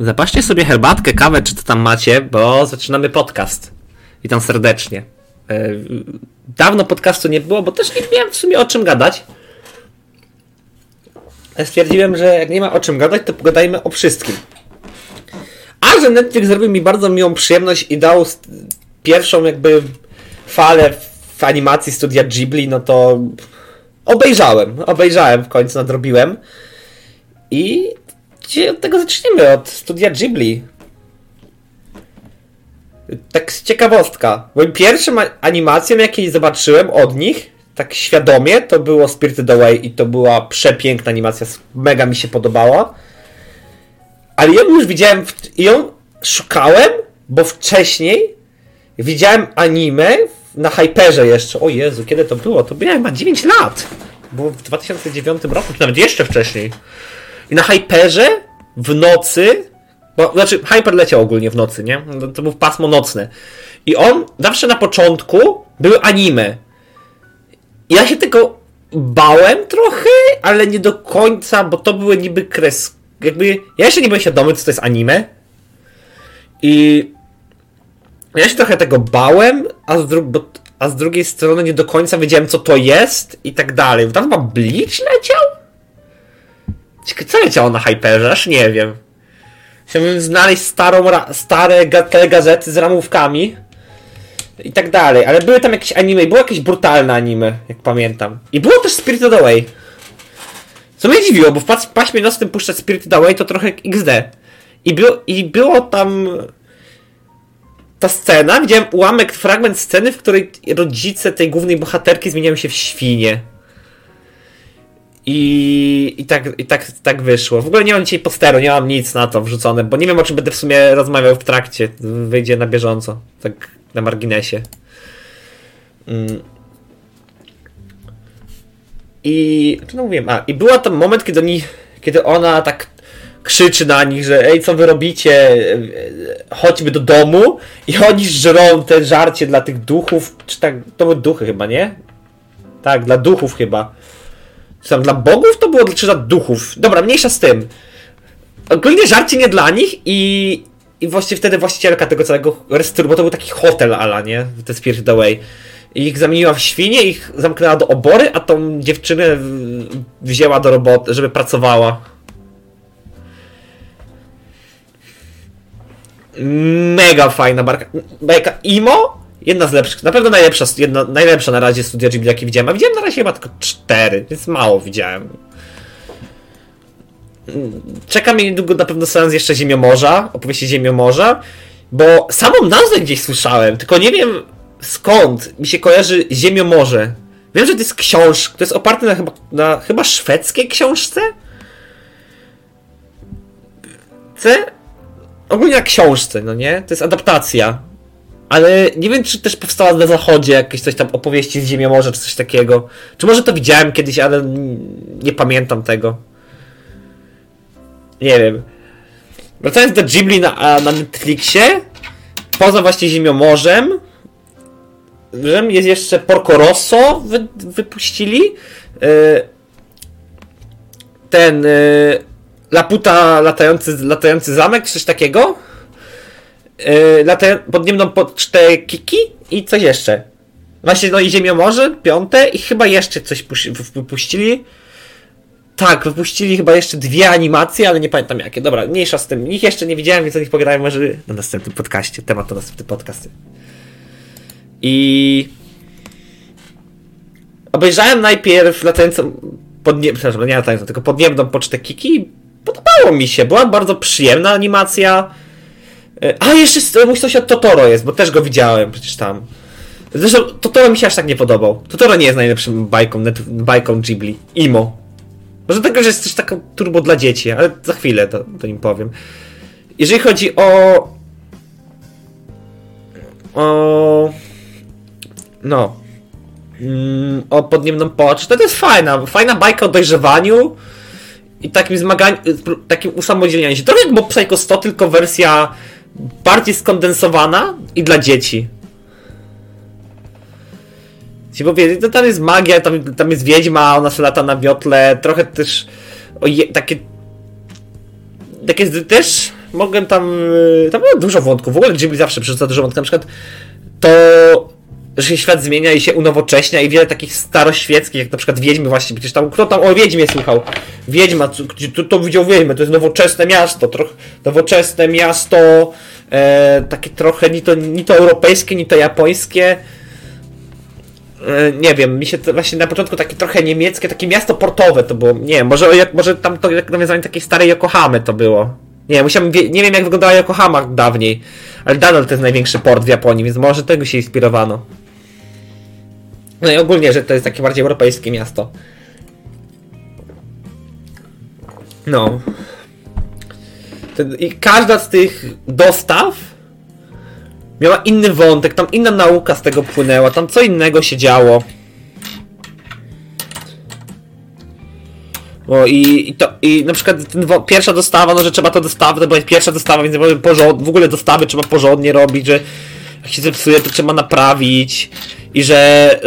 Zapaście sobie herbatkę, kawę, czy co tam macie, bo zaczynamy podcast. Witam serdecznie. E, dawno podcastu nie było, bo też nie miałem w sumie o czym gadać. Stwierdziłem, że jak nie ma o czym gadać, to pogadajmy o wszystkim. A że Netflix zrobił mi bardzo miłą przyjemność i dał pierwszą jakby falę w animacji studia Ghibli, no to obejrzałem. Obejrzałem w końcu, nadrobiłem. I Od tego zaczniemy? Od studia Ghibli. Tak z ciekawostka. Moim pierwszym animacją, jakiej zobaczyłem od nich, tak świadomie, to było Spirited Away i to była przepiękna animacja. Mega mi się podobała. Ale ją już widziałem, w... ją szukałem, bo wcześniej widziałem anime na Hyperze jeszcze. O Jezu, kiedy to było? To miałem chyba 9 lat. Było w 2009 roku, czy nawet jeszcze wcześniej. I na Hyperze w nocy, bo znaczy Hyper leciał ogólnie w nocy, nie? No, to był pasmo nocne. I on zawsze na początku były anime. Ja się tego bałem trochę, ale nie do końca, bo to były niby kres. Jakby. Ja jeszcze nie byłem świadomy, co to jest anime. I. Ja się trochę tego bałem, a z, dru- a z drugiej strony nie do końca wiedziałem, co to jest i tak dalej. Tam chyba Bleach leciał? Co leciało na Hyperze? Aż nie wiem. Chciałbym znaleźć starą, stare gazety z ramówkami i tak dalej, ale były tam jakieś anime, było jakieś brutalne anime, jak pamiętam. I było też Spirited Away. Co mnie dziwiło, bo w paśmie nocnym puszczać Spirited Away to trochę XD. I było, I było tam ta scena, widziałem ułamek, fragment sceny, w której rodzice tej głównej bohaterki zmieniają się w świnie. I, i, tak, i tak, tak wyszło. W ogóle nie mam dzisiaj posteru, nie mam nic na to wrzucone, bo nie wiem o czym będę w sumie rozmawiał w trakcie. Wyjdzie na bieżąco. Tak na marginesie. Mm. I. Co mówiłem? A, i była tam moment, kiedy oni. Kiedy ona tak krzyczy na nich, że ej, co wy robicie? Chodźmy do domu. I oni żrą te żarcie dla tych duchów. Czy tak. To były duchy chyba, nie? Tak, dla duchów chyba. Czy dla bogów to było, czy dla duchów? Dobra, mniejsza z tym. Ogólnie żarcie nie dla nich i, i właściwie wtedy właścicielka tego całego restauracji, bo to był taki hotel ala, nie? The Spirit Away. I ich zamieniła w świnie, ich zamknęła do obory, a tą dziewczynę wzięła do roboty, żeby pracowała. Mega fajna barka. Bajka Imo Jedna z lepszych, na pewno najlepsza, jedna, najlepsza na razie studia Ghibli, jakie widziałem. A widziałem na razie chyba tylko cztery, więc mało widziałem. Czeka mnie niedługo na pewno seans jeszcze Ziemiomorza, opowieści Ziemiomorza, bo samą nazwę gdzieś słyszałem, tylko nie wiem skąd mi się kojarzy Ziemiomorze. Wiem, że to jest książka, to jest oparte na chyba, na chyba szwedzkiej książce? C? Ogólnie na książce, no nie? To jest adaptacja ale nie wiem, czy też powstała na zachodzie jakieś coś tam opowieści z Ziemiomorza, czy coś takiego. Czy może to widziałem kiedyś, ale nie pamiętam tego. Nie wiem. Wracając do Ghibli na, na Netflixie, poza właśnie Ziemiomorzem, jest jeszcze Porco Rosso wy, wypuścili. E, ten e, Laputa latający, latający zamek, coś takiego. Yy, latę podniemną pocztę Kiki i coś jeszcze. Właśnie, no i Ziemiomorze, piąte i chyba jeszcze coś wypuścili. Tak, wypuścili chyba jeszcze dwie animacje, ale nie pamiętam jakie. Dobra, mniejsza z tym. Ich jeszcze nie widziałem, więc o nich pogadałem może na następnym podcaście. Temat to następny podcast. I... Obejrzałem najpierw latającą... Podnie... Przepraszam, nie latającą, tylko podniemną pocztę Kiki. Podobało mi się. Była bardzo przyjemna animacja a, jeszcze mój sąsiad Totoro jest, bo też go widziałem przecież tam. Zresztą Totoro mi się aż tak nie podobał. Totoro nie jest najlepszym bajką, bajką Ghibli. Imo. Może tego, że jest coś taką turbo dla dzieci, ale za chwilę to, to im powiem. Jeżeli chodzi o... O... No. Mm, o podniemną pocztę, to jest fajna. Fajna bajka o dojrzewaniu i takim zmaganiu, takim usamodzielnianiu się. Trochę jak Mob Psycho 100, tylko wersja bardziej skondensowana i dla dzieci. Ci powiedzieć, to tam jest magia, tam, tam jest wiedźma, ona się lata na wiotle, trochę też je, takie takie też mogłem tam, y, tam było dużo wątków, w ogóle Ghibli zawsze przerzuca dużo wątków, na przykład to, że się świat zmienia i się unowocześnia i wiele takich staroświeckich, jak na przykład Wiedźmy właśnie, przecież tam, kto tam o Wiedźmie słuchał? Wiedźma, to, to widział Wiedźmę, to jest nowoczesne miasto, nowoczesne miasto, e, takie trochę ni to, ni to europejskie, ni to japońskie, e, nie wiem, mi się to właśnie na początku takie trochę niemieckie, takie miasto portowe to było, nie wiem, może, może tam to jak nawiązanie takiej starej Yokohamy to było. Nie, musiałem, nie wiem jak wyglądała Yokohama dawniej, ale nadal to jest największy port w Japonii, więc może tego się inspirowano. No i ogólnie, że to jest takie bardziej europejskie miasto. No. I każda z tych dostaw miała inny wątek, tam inna nauka z tego płynęła, tam co innego się działo. No i, i, to, i na przykład ten, pierwsza dostawa, no że trzeba to dostawy, to była pierwsza dostawa, więc w ogóle dostawy trzeba porządnie robić, że jak się zepsuje, to trzeba naprawić i że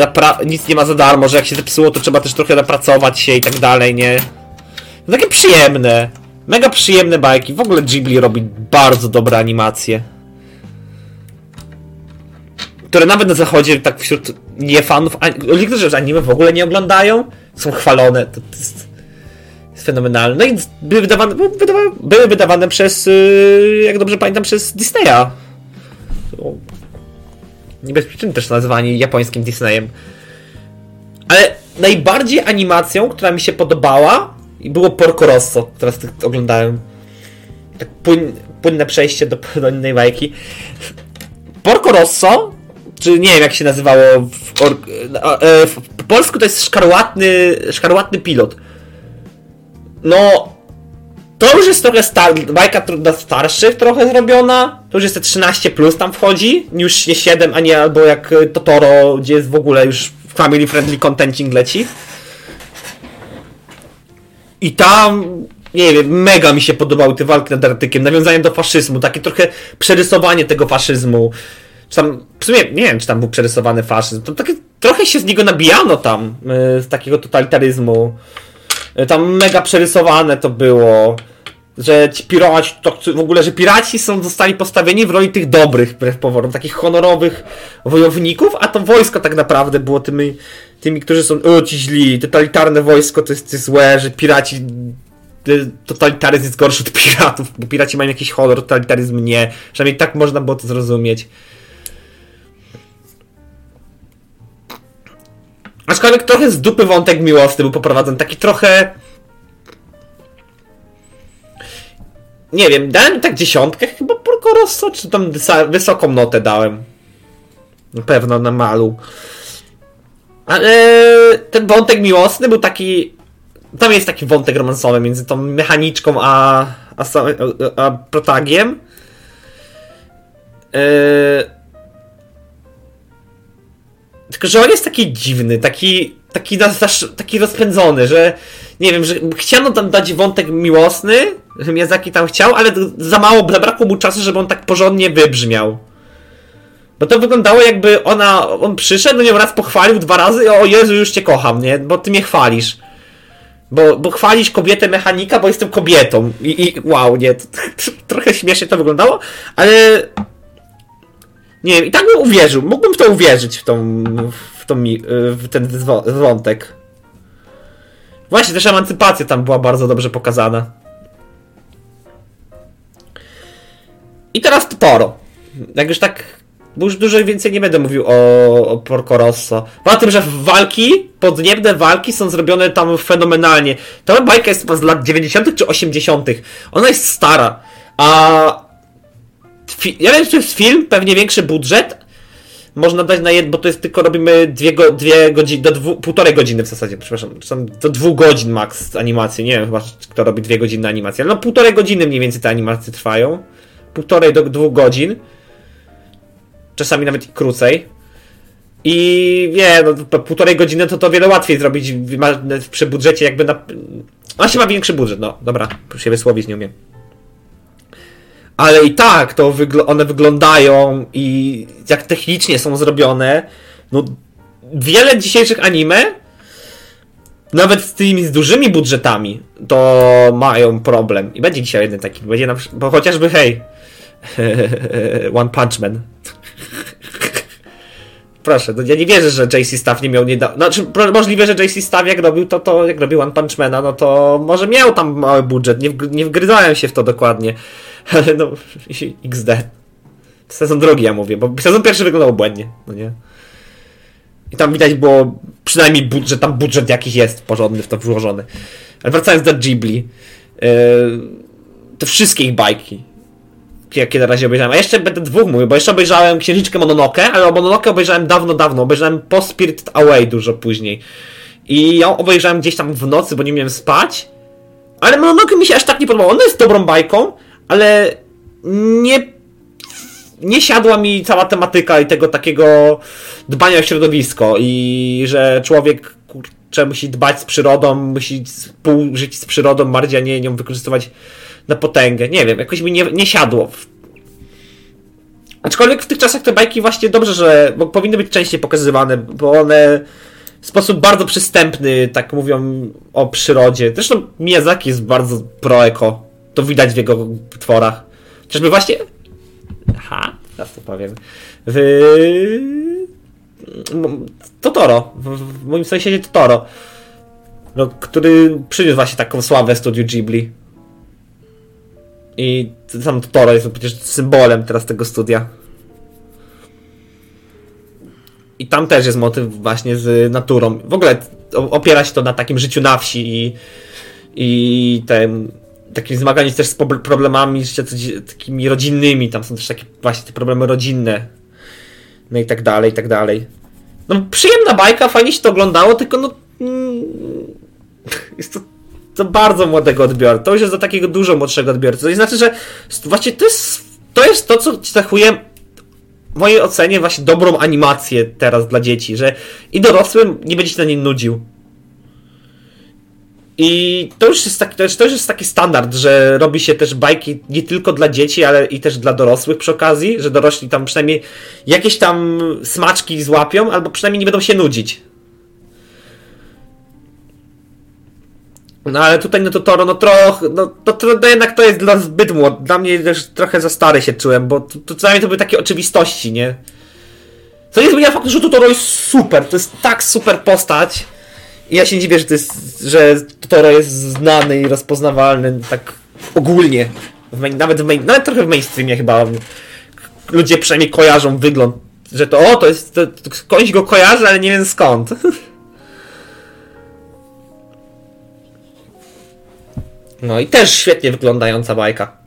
nic nie ma za darmo, że jak się zepsuło, to trzeba też trochę napracować się i tak dalej, nie? No takie przyjemne. Mega przyjemne bajki. W ogóle Ghibli robi bardzo dobre animacje. Które nawet na zachodzie, tak wśród niefanów, niektórzy już anime w ogóle nie oglądają, są chwalone. To, to jest, jest fenomenalne. No i były wydawane, wydawane, były wydawane przez, y, jak dobrze pamiętam, przez Disneya. Nie bez przyczyn też nazwani japońskim Disneyem. Ale najbardziej animacją, która mi się podobała, było Porco Rosso, teraz oglądałem. Tak płyn, płynne przejście do, do innej bajki. Porco Rosso, czy nie wiem jak się nazywało w, or, e, w polsku to jest szkarłatny, szkarłatny pilot. No, to już jest trochę star bajka dla starszych trochę zrobiona. To już jest te 13 plus tam wchodzi. Już nie 7, a nie albo jak Totoro, gdzie jest w ogóle już family friendly contenting leci. I tam, nie wiem, mega mi się podobały te walki nad Artykiem, nawiązanie do faszyzmu, takie trochę przerysowanie tego faszyzmu. Czy tam, w sumie nie wiem, czy tam był przerysowany faszyzm, to takie, trochę się z niego nabijano tam, e, z takiego totalitaryzmu. E, tam mega przerysowane to było że ci piraci, to w ogóle, że piraci są zostali postawieni w roli tych dobrych, wbrew poworom, takich honorowych wojowników, a to wojsko tak naprawdę było tymi, tymi którzy są, o ci źli, totalitarne wojsko to jest, to jest złe, że piraci totalitaryzm jest gorszy od piratów, bo piraci mają jakiś honor, totalitaryzm nie. Przynajmniej tak można było to zrozumieć. Aczkolwiek trochę z dupy wątek miłosny był poprowadzony, taki trochę nie wiem, dałem tak dziesiątkę chyba Porco czy tam wysoką notę dałem. Na pewno na malu. Ale ten wątek miłosny był taki. Tam jest taki wątek romansowy między tą mechaniczką a, a, a protagiem. Yy... Tylko, że on jest taki dziwny, taki, taki, taki rozpędzony, że nie wiem, że chciano tam dać wątek miłosny, że Miyazaki tam chciał, ale za mało, zabrakło mu czasu, żeby on tak porządnie wybrzmiał. Bo to wyglądało jakby ona, on przyszedł, nią raz pochwalił dwa razy i o Jezu, już cię kocham, nie? Bo ty mnie chwalisz. Bo, bo chwalisz kobietę mechanika, bo jestem kobietą. I, i wow, nie, trochę śmiesznie to wyglądało, ale nie wiem, i tak bym uwierzył, mógłbym w to uwierzyć, w tą, w, tą, w ten wątek. Właśnie, też emancypacja tam była bardzo dobrze pokazana. I teraz Totoro. Jak już tak. Bo już dużo więcej nie będę mówił o, o Porco Rosso. Poza tym, że walki, podniebne walki są zrobione tam fenomenalnie. Ta bajka jest z lat 90. czy 80. Ona jest stara. A. Ja wiem, że to jest film, pewnie większy budżet, można dać na jedno, bo to jest tylko robimy dwie, go, dwie godziny, do dwu, półtorej godziny w zasadzie, przepraszam, do dwóch godzin max animacji, nie wiem chyba kto robi dwie godziny animacji, ale no półtorej godziny mniej więcej te animacje trwają, półtorej do dwóch godzin, czasami nawet i krócej. I wie, no, półtorej godziny to to wiele łatwiej zrobić przy budżecie jakby na... Ona się ma większy budżet, no dobra, się wysłowić nie umiem ale i tak to wygl one wyglądają i jak technicznie są zrobione. No, wiele dzisiejszych anime nawet z tymi z dużymi budżetami to mają problem. I będzie dzisiaj jeden taki, będzie na, bo chociażby hej, One Punch Man. Proszę, no ja nie wierzę, że JC Staff nie miał niedawno. Znaczy, możliwe, że JC Staff jak robił to, to jak robił One Punch Mana, no to może miał tam mały budżet, nie, w, nie się w to dokładnie. Ale no, XD. Sezon drugi ja mówię, bo sezon pierwszy wyglądał błędnie, no nie? I tam widać było przynajmniej budżet, tam budżet jakiś jest porządny w to włożony. Ale wracając do Ghibli, yy, te wszystkie ich bajki, jakie na razie obejrzałem. A jeszcze będę dwóch mówił, bo jeszcze obejrzałem Księżniczkę Mononoke, ale Mononoke obejrzałem dawno, dawno. Obejrzałem po Spirit Away dużo później. I ją obejrzałem gdzieś tam w nocy, bo nie miałem spać. Ale Mononoke mi się aż tak nie podobało. Ona jest dobrą bajką, ale nie nie siadła mi cała tematyka i tego takiego dbania o środowisko i że człowiek kurczę, musi dbać z przyrodą, musi współżyć z przyrodą bardziej, a nie ją wykorzystywać na potęgę. Nie wiem, jakoś mi nie, nie siadło. Aczkolwiek w tych czasach te bajki właśnie dobrze, że bo powinny być częściej pokazywane, bo one w sposób bardzo przystępny tak mówią o przyrodzie. Zresztą Miyazaki jest bardzo pro-eko. To widać w jego tworach. Chociażby właśnie... Aha, teraz to powiem. W... Totoro. W moim sensie Totoro. No, który przyniósł właśnie taką sławę studiu Ghibli. I sam Totoro jest przecież symbolem teraz tego studia. I tam też jest motyw właśnie z naturą. W ogóle opiera się to na takim życiu na wsi i, i tym, takim zmaganiu też z problemami życia takimi rodzinnymi. Tam są też takie właśnie te problemy rodzinne. No i tak dalej, i tak dalej. No przyjemna bajka, fajnie się to oglądało, tylko no... Mm, jest to bardzo młodego odbiorcy. To już jest do takiego dużo młodszego odbiorcy. To znaczy, że właśnie to jest to, jest to co cechuje w mojej ocenie właśnie dobrą animację teraz dla dzieci, że i dorosłym nie będzie się na niej nudził. I to już, jest taki, to, już, to już jest taki standard, że robi się też bajki nie tylko dla dzieci, ale i też dla dorosłych przy okazji, że dorośli tam przynajmniej jakieś tam smaczki złapią, albo przynajmniej nie będą się nudzić. No ale tutaj no to Toro, no trochę, no to, to, to jednak to jest dla zbyt młody. Dla mnie też trochę za stary się czułem, bo to, to co najmniej to były takie oczywistości, nie? Co nie zmienia faktu, że Toro jest super, to jest tak super postać. Ja się dziwię, że, to jest, że Toro jest znany i rozpoznawalny tak ogólnie. W main, nawet, w main, nawet trochę w mainstreamie chyba ludzie przynajmniej kojarzą wygląd, że to o, to jest, to, to, go kojarzy, ale nie wiem skąd. No i też świetnie wyglądająca bajka.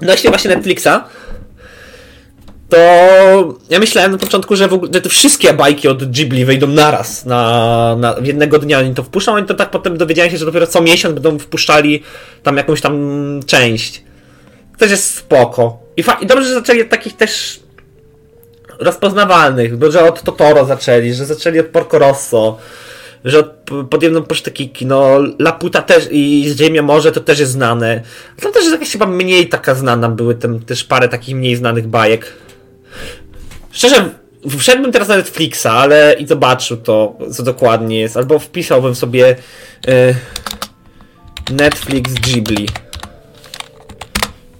No jeśli właśnie Netflixa, to ja myślałem na początku, że, w ogóle, że te wszystkie bajki od Ghibli wejdą naraz na, na jednego dnia oni to wpuszczą, i to tak potem dowiedziałem się, że dopiero co miesiąc będą wpuszczali tam jakąś tam część. To jest spoko. I, fa- i dobrze, że zaczęli od takich też rozpoznawalnych, bo że od Totoro zaczęli, że zaczęli od Porco Rosso, że podjęto posztekiki, no Laputa też i Ziemia Morze to też jest znane. To też jest jakaś chyba mniej taka znana, były tam też parę takich mniej znanych bajek. Szczerze, wszedłbym teraz na Netflixa, ale i zobaczył to, co dokładnie jest, albo wpisałbym sobie y, Netflix Ghibli.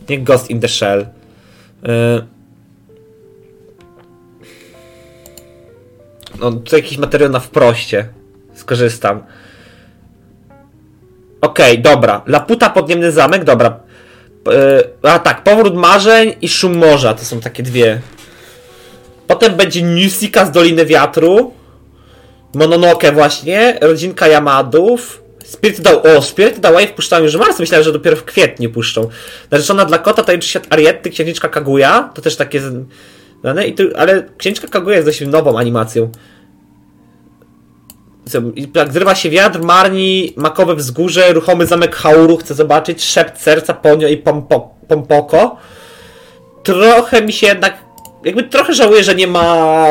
Nie Ghost in the Shell. Y, no, to jakiś materiał na wproście skorzystam. Okej, okay, dobra. Laputa, Podniemny Zamek, dobra. Yy, a tak, Powrót Marzeń i Szum Morza, to są takie dwie. Potem będzie Newsika z Doliny Wiatru. Mononoke właśnie, Rodzinka Yamadów. Spirit dał, o, Spirit Away wpuszczają już w marcu, myślałem, że dopiero w kwietniu puszczą. Narzeczona dla kota, tajemniczy świat Arietty, Księżniczka Kaguya, to też takie znane, i tu, ale Księżniczka Kaguya jest dość nową animacją jak zrywa się wiatr, Marni, makowe wzgórze, ruchomy zamek Hauru, chcę zobaczyć, szept serca, Ponio i Pompo, Pompoko. Trochę mi się jednak, jakby trochę żałuję, że nie ma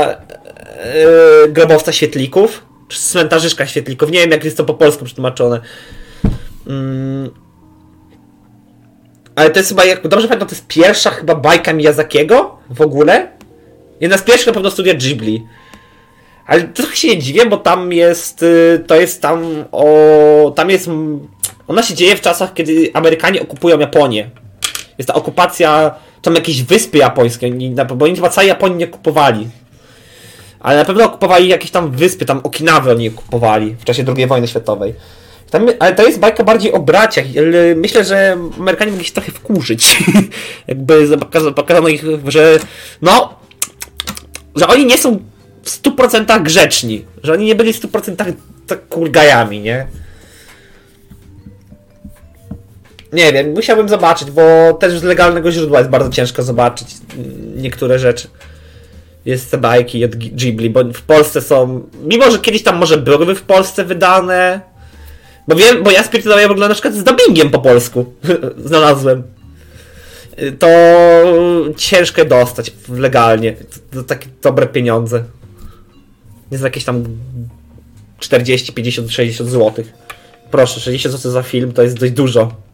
yy, grobowca świetlików, czy cmentarzyszka świetlików, nie wiem jak jest to po polsku przetłumaczone. Mm. Ale to jest chyba, jak dobrze pamiętam, to jest pierwsza chyba bajka Miyazakiego w ogóle. Jedna z pierwszych na pewno studia Ghibli. Ale trochę się nie dziwię, bo tam jest, to jest tam o, tam jest, ona się dzieje w czasach, kiedy Amerykanie okupują Japonię. Jest ta okupacja, tam jakieś wyspy japońskie, bo oni chyba całej Japonii nie okupowali. Ale na pewno okupowali jakieś tam wyspy, tam Okinawę oni okupowali w czasie II wojny światowej. Tam, ale to jest bajka bardziej o braciach. Myślę, że Amerykanie mogli się trochę wkurzyć. Jakby pokazano ich, że no, że oni nie są w 100% grzeczni. Że oni nie byli w 100% tak kurgajami, nie? Nie wiem, musiałbym zobaczyć, bo też z legalnego źródła jest bardzo ciężko zobaczyć niektóre rzeczy. Jest te bajki od Ghibli, bo w Polsce są. Mimo, że kiedyś tam może były w Polsce wydane. Bo wiem, bo ja spirytuję w ogóle na przykład z dubbingiem po polsku znalazłem. To ciężko dostać legalnie. To, takie dobre pieniądze. Jest jakieś tam 40, 50, 60 zł. Proszę, 60 zł za film to jest dość dużo.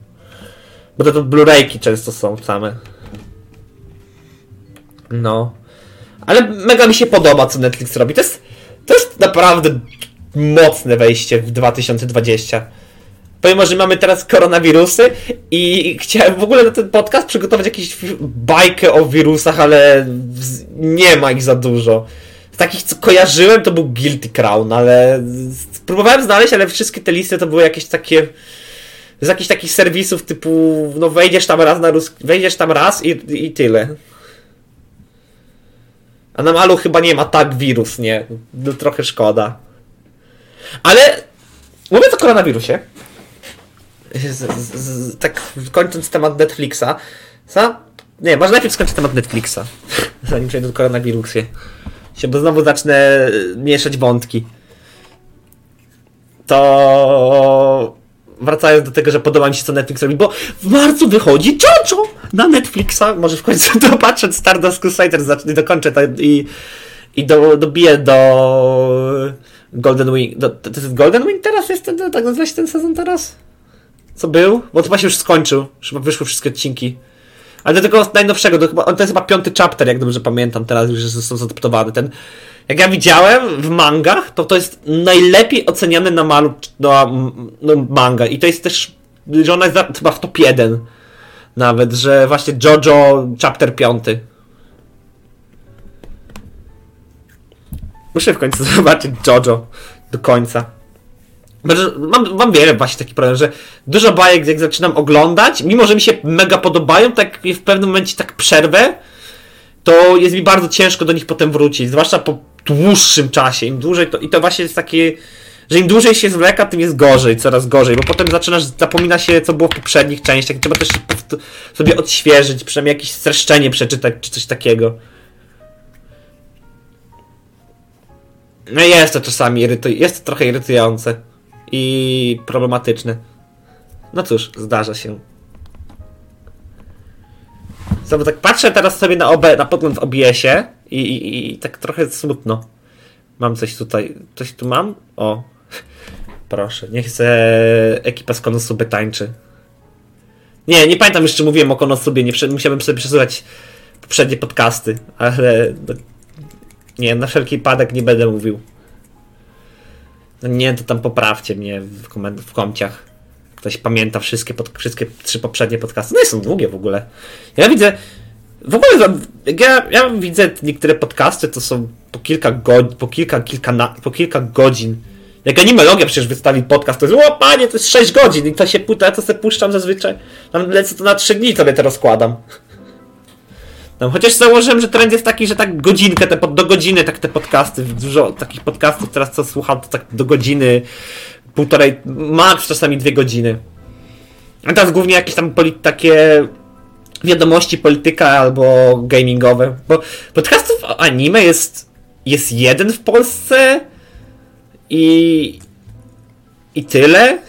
Bo to, to Blu-rayki często są same. No. Ale mega mi się podoba, co Netflix robi. To jest, to jest naprawdę mocne wejście w 2020. Pomimo, że mamy teraz koronawirusy i chciałem w ogóle na ten podcast przygotować jakąś bajkę o wirusach, ale nie ma ich za dużo. Z takich, co kojarzyłem, to był Guilty Crown, ale próbowałem znaleźć, ale wszystkie te listy to były jakieś takie z jakichś takich serwisów typu, no wejdziesz tam raz na rus... wejdziesz tam raz i, i tyle. A na malu chyba nie ma tak wirus, nie? No, trochę szkoda. Ale mówiąc o koronawirusie, z, z, z, tak kończąc temat Netflixa, co? Nie, może najpierw skończę temat Netflixa, zanim przejdę do koronawirusie. Bo znowu zacznę mieszać wątki. To wracając do tego, że podoba mi się co Netflix robi, bo w marcu wychodzi JoJo na Netflixa, może w końcu dopatrzę Stardust Crusader, zacznę, dokończę to i, i do, dobiję do Golden Wing, do, to jest Golden Wing teraz jest, ten, tak nazywa się ten sezon teraz? Co był? Bo chyba się już skończył, chyba wyszły wszystkie odcinki. Ale do tego najnowszego, chyba, to jest chyba piąty chapter, jak dobrze pamiętam teraz, już został zadoptowany. Ten, jak ja widziałem w mangach, to to jest najlepiej oceniany na malu no, manga. I to jest też, że ona jest chyba w top 1 nawet, że właśnie JoJo chapter 5. Muszę w końcu zobaczyć JoJo do końca. Mam, mam wiele właśnie taki problem, że dużo bajek jak zaczynam oglądać, mimo że mi się mega podobają, tak w pewnym momencie tak przerwę, to jest mi bardzo ciężko do nich potem wrócić, zwłaszcza po dłuższym czasie. Im dłużej to, i to właśnie jest takie, że im dłużej się zwleka, tym jest gorzej, coraz gorzej, bo potem zaczynasz, zapomina się, co było w poprzednich częściach, trzeba też sobie odświeżyć, przynajmniej jakieś streszczenie przeczytać, czy coś takiego. No jest to czasami irytujące, jest to trochę irytujące i problematyczne. No cóż, zdarza się. Znowu tak patrzę teraz sobie na, OB, na podgląd w OBS-ie i, i, i tak trochę smutno. Mam coś tutaj. Coś tu mam? O. Proszę, niech se ekipa z Konosuby tańczy. Nie, nie pamiętam jeszcze mówiłem o Konosubie, nie musiałbym sobie przesłuchać poprzednie podcasty, ale no, nie, na wszelki wypadek nie będę mówił. No nie, to tam poprawcie mnie w, w komciach. Ktoś pamięta wszystkie, pod, wszystkie trzy poprzednie podcasty. No i są długie w ogóle. Ja widzę. W ogóle ja, ja widzę niektóre podcasty, to są po kilka godzin, po kilka, kilka, na, po kilka godzin. Jak animologia przecież wystawi podcast, to jest o panie, to jest 6 godzin i to się ja to sobie puszczam zazwyczaj. Tam lecę to na 3 dni sobie to rozkładam. No, chociaż założyłem, że trend jest taki, że tak godzinkę, te, do godziny tak te podcasty, dużo takich podcastów teraz co słucham, to tak do godziny, półtorej, max czasami dwie godziny. A teraz głównie jakieś tam takie wiadomości polityka albo gamingowe, bo podcastów anime jest, jest jeden w Polsce i i tyle.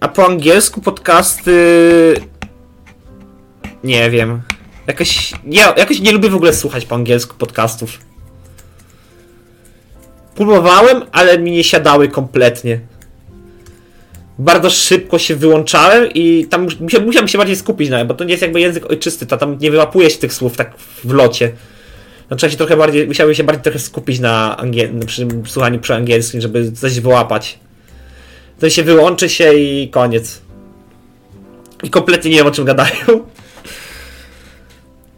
A po angielsku podcasty nie wiem. Jakoś, ja jakoś nie lubię w ogóle słuchać po angielsku podcastów. Próbowałem, ale mi nie siadały kompletnie. Bardzo szybko się wyłączałem i tam musiałem się bardziej skupić na bo to nie jest jakby język ojczysty, to tam nie wyłapuje się tych słów tak w locie. No trzeba się trochę bardziej, się bardziej trochę skupić na, angiel- przy słuchaniu przy angielskim, żeby coś wyłapać. To się wyłączy się i koniec. I kompletnie nie wiem o czym gadają.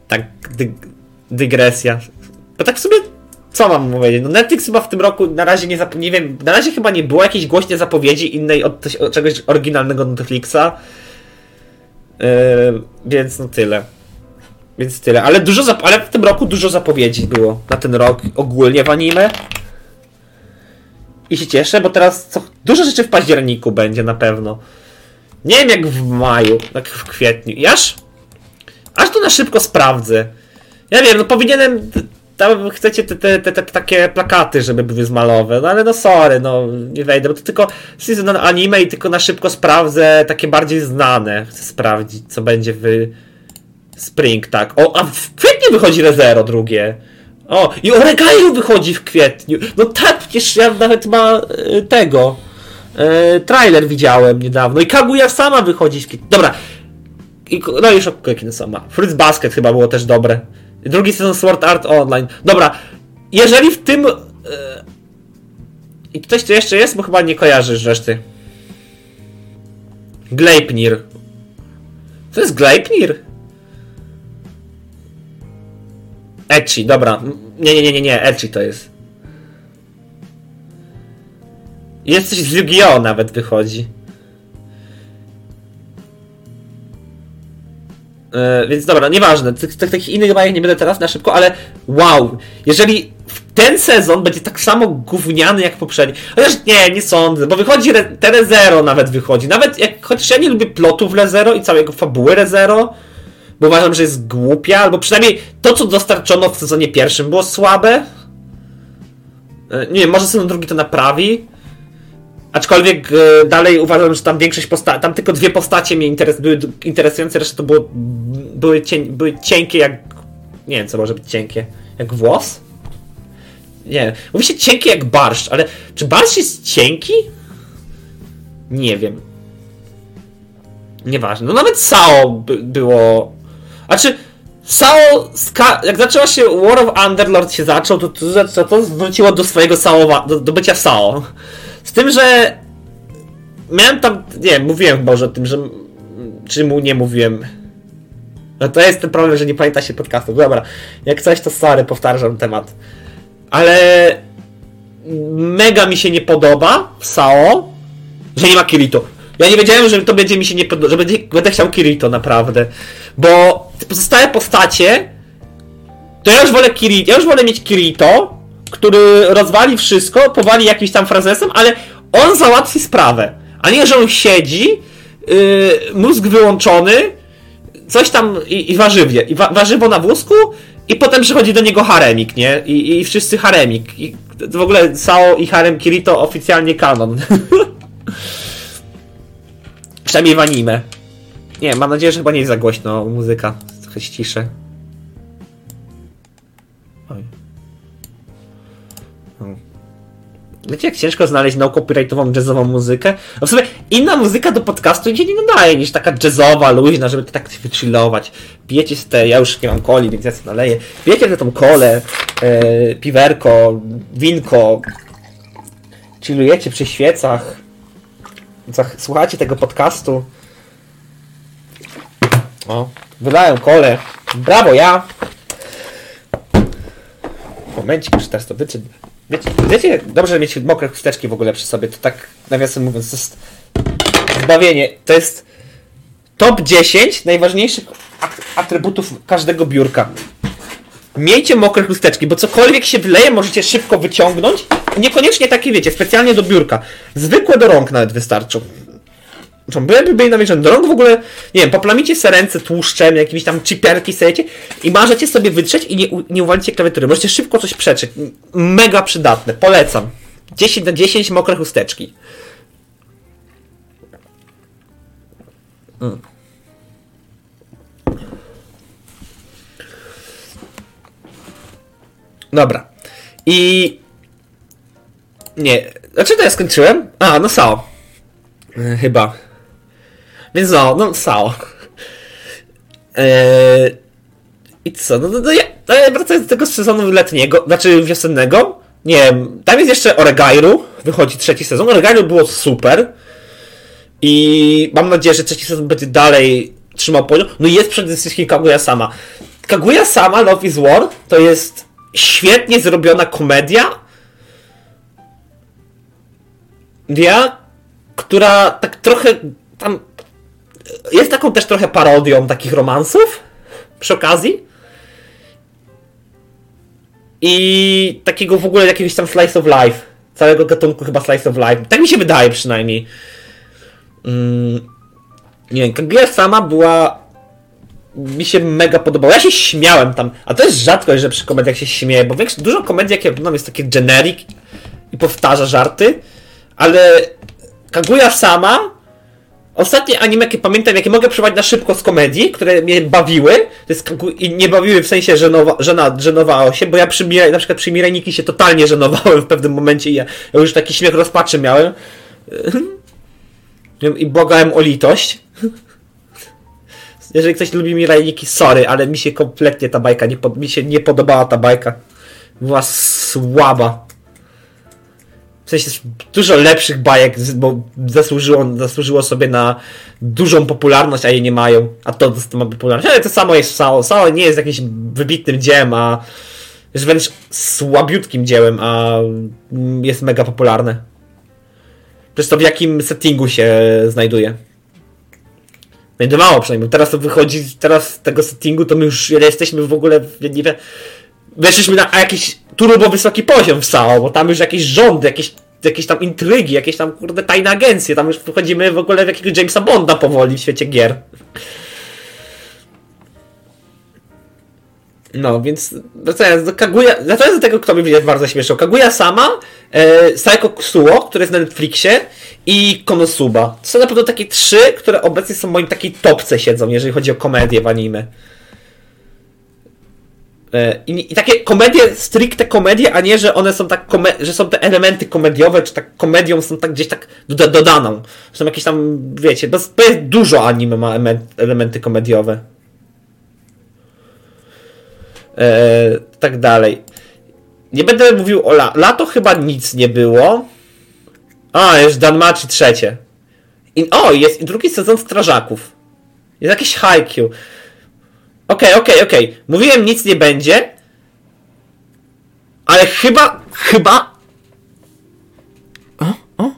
Tak, dy dygresja. Bo tak sobie, co mam powiedzieć? No Netflix chyba w tym roku na razie nie zap- nie wiem, na razie chyba nie było jakiejś głośnej zapowiedzi innej od, od czegoś oryginalnego Netflixa. Yy, więc no tyle. Więc tyle. Ale dużo zap- ale w tym roku dużo zapowiedzi było na ten rok ogólnie w anime. I się cieszę, bo teraz co, dużo rzeczy w październiku będzie na pewno. Nie wiem jak w maju, tak w kwietniu. I aż, aż to na szybko sprawdzę. Ja wiem, no powinienem. Tam chcecie te, te, te, te takie plakaty, żeby były zmalowe, no ale no sorry, no nie wejdę, bo to tylko season anime i tylko na szybko sprawdzę takie bardziej znane. Chcę sprawdzić, co będzie w Spring, tak. O, a w kwietniu wychodzi Rezero drugie. O, i Oregairu wychodzi w kwietniu. No tak, przecież ja nawet ma y, tego. Y, trailer widziałem niedawno. I Kaguya sama wychodzi w kwietniu. Dobra. I, no już jakie sama. Fruits Basket chyba było też dobre. Drugi sezon Sword Art Online. Dobra. Jeżeli w tym... Y, I ktoś tu jeszcze jest? Bo chyba nie kojarzysz reszty. Gleipnir. To jest Gleipnir? Ecchi, dobra. Nie, nie, nie, nie, nie, Ecchi to jest. Jest coś z Yu-Gi-Oh! nawet wychodzi. Yy, więc dobra, nieważne. Tych, tych, takich innych bajek nie będę teraz na szybko, ale wow! Jeżeli ten sezon będzie tak samo gówniany jak poprzedni. Chociaż nie, nie sądzę, bo wychodzi Re te Rezero nawet wychodzi. Nawet jak, chociaż ja nie lubię plotów Rezero i całego fabuły Rezero, bo uważam, że jest głupia, albo przynajmniej to, co dostarczono w sezonie pierwszym było słabe. Nie wiem, może sezon drugi to naprawi. Aczkolwiek e, dalej uważam, że tam większość postaci, tam tylko dwie postacie mnie interes były interesujące, reszta to było, były, cień, były cienkie jak, nie wiem co może być cienkie, jak włos? Nie, mówi się cienkie jak barszcz, ale czy barszcz jest cienki? Nie wiem. Nieważne. No nawet Sao by, było znaczy, Sao, jak zaczęła się War of Underlord się zaczął, to to, to wróciło do swojego Sao, do, do bycia Sao. Z tym, że miałem tam, nie mówiłem już o tym, że czy mu nie mówiłem. No to jest ten problem, że nie pamięta się podcastu. Dobra, jak coś to sorry, powtarzam temat. Ale mega mi się nie podoba w Sao, że nie ma Kirito. Ja nie wiedziałem, że to będzie mi się nie podoba, że będzie, będę chciał Kirito naprawdę. Bo pozostałe postacie, to ja już wolę Kirito, ja już wolę mieć Kirito, który rozwali wszystko, powali jakimś tam frazesem, ale on załatwi sprawę. A nie, że on siedzi, yy, mózg wyłączony, coś tam i, i warzywie, i wa warzywo na wózku, i potem przychodzi do niego haremik, nie? I, i wszyscy haremik. I w ogóle Sao i harem Kirito oficjalnie kanon. Przynajmniej w anime. Nie, mam nadzieję, że chyba nie jest za głośno muzyka. Trochę ściszę. Wiecie, jak ciężko znaleźć no copyrightową jazzową muzykę? No w sumie inna muzyka do podcastu się nie nadaje niż taka jazzowa, luźna, żeby tak wychillować. Pijecie te, ja już nie mam coli, więc ja sobie naleję. Pijecie te tą kolę, e, piwerko, winko, chillujecie przy świecach, słuchacie tego podcastu. O, wylałem kole. Brawo, ja! Momencik, już teraz to wyczy... Wiecie, wiecie, dobrze mieć mokre chusteczki w ogóle przy sobie, to tak nawiasem mówiąc, to jest zbawienie. To jest top 10 najważniejszych atrybutów każdego biurka. Miejcie mokre chusteczki, bo cokolwiek się wyleje, możecie szybko wyciągnąć. Niekoniecznie takie, wiecie, specjalnie do biurka. Zwykłe do rąk nawet wystarczą. Byłyby byli namierzone do rąk w ogóle, nie wiem, poplamicie se ręce tłuszczem, jakimiś tam chiperki sejecie i możecie sobie wytrzeć i nie, nie uwalicie klawiatury. Możecie szybko coś przeczyć. Mega przydatne, polecam. 10 na 10 mokre chusteczki. Mm. Dobra. I... Nie. Dlaczego ja skończyłem? A, no Sao. E, chyba. Więc no, no Sao. Eee, I co? No, no, no no ja wracając do tego sezonu letniego, znaczy wiosennego, nie wiem, tam jest jeszcze Oregairu, wychodzi trzeci sezon. Oregairu było super. I mam nadzieję, że trzeci sezon będzie dalej trzymał poziom. No i jest przede wszystkim Kaguya sama. Kaguya sama Love is War to jest świetnie zrobiona komedia, ja, która tak trochę tam jest taką też trochę parodią takich romansów przy okazji. I takiego w ogóle jakiegoś tam slice of life. Całego gatunku chyba slice of life. Tak mi się wydaje przynajmniej. Mm, nie wiem, Kaguya sama była mi się mega podobało. Ja się śmiałem tam, a to jest rzadkość, że przy komediach się śmieję, bo większość, dużo komedii, jakie oglądam, jest takie generic i powtarza żarty, ale Kaguya sama Ostatnie anime, jakie pamiętam, jakie mogę przywołać na szybko z komedii, które mnie bawiły, to jest i nie bawiły w sensie żenowa, żena, żenowało się, bo ja przy, na przykład przy Mireniki się totalnie żenowałem w pewnym momencie i ja, ja już taki śmiech rozpaczy miałem. I błagałem o litość. Jeżeli ktoś lubi Mireniki, sorry, ale mi się kompletnie ta bajka, nie, mi się nie podobała ta bajka. Była słaba. W sensie dużo lepszych bajek, bo zasłużyło, zasłużyło sobie na dużą popularność, a jej nie mają. A to, to ma popularność. Ale to samo jest Sao. Sao nie jest jakimś wybitnym dziełem, a jest wręcz słabiutkim dziełem, a jest mega popularne. Przez to w jakim settingu się znajduje. No mało przynajmniej. Teraz to wychodzi, teraz z tego settingu to my już jesteśmy w ogóle, nie wiem, weszliśmy na jakiś turbo wysoki poziom w SAO, bo tam już jakieś rządy, jakieś, jakieś tam intrygi, jakieś tam kurde tajne agencje, tam już wchodzimy w ogóle w jakiegoś Jamesa Bonda powoli w świecie gier. No, więc wracając do Kaguya, wracając do tego, kto jest bardzo śmieszał. Kaguya sama, e, Psycho Kusuo, który jest na Netflixie i Konosuba. To są na pewno takie trzy, które obecnie są w moim takiej topce siedzą, jeżeli chodzi o komedię w anime. E, I, I, takie komedie, stricte komedie, a nie, że one są tak, że są te elementy komediowe, czy tak komedią są tak gdzieś tak doda dodaną. Są jakieś tam, wiecie, bo jest dużo anime ma elementy komediowe. E, tak dalej. Nie będę mówił o la lato, chyba nic nie było. A, jest Danmachi trzecie. I, o, jest drugi sezon Strażaków. Jest jakiś Haikyuu. Okej, okay, okej, okay, okej. Okay. Mówiłem, nic nie będzie. Ale chyba, chyba... O, o.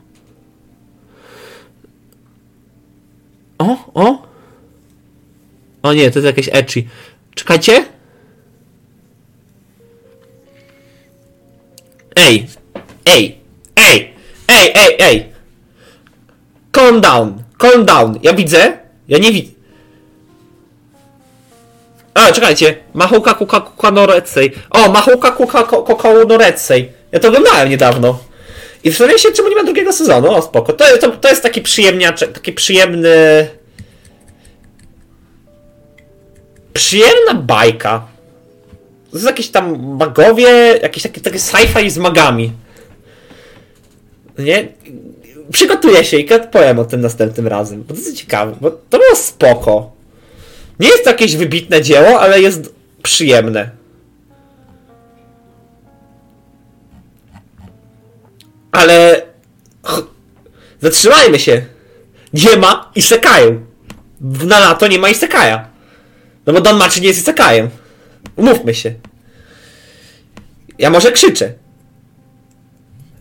O, o. O nie, to jest jakieś etchy. Czekajcie. Ej, ej, ej, ej, ej, ej. Calm down, calm down. Ja widzę, ja nie widzę. A, czekajcie. Mahouka Kuka Kuka Norecej. O, Mahouka Kuka Kuka Norecej. Ja to oglądałem niedawno. I zastanawiam się, czemu nie ma drugiego sezonu. O, spoko. To, to, to jest taki przyjemniaczek, taki przyjemny... Przyjemna bajka. To jest jakieś tam magowie, jakieś takie, takie sci-fi z magami. Nie? Przygotuję się i powiem o tym następnym razem, bo to jest ciekawe, bo to było spoko. Nie jest to jakieś wybitne dzieło, ale jest przyjemne. Ale zatrzymajmy się. Nie ma isekaju. Na lato nie ma isekaja. No bo Don Machi nie jest isekajem. Umówmy się. Ja może krzyczę.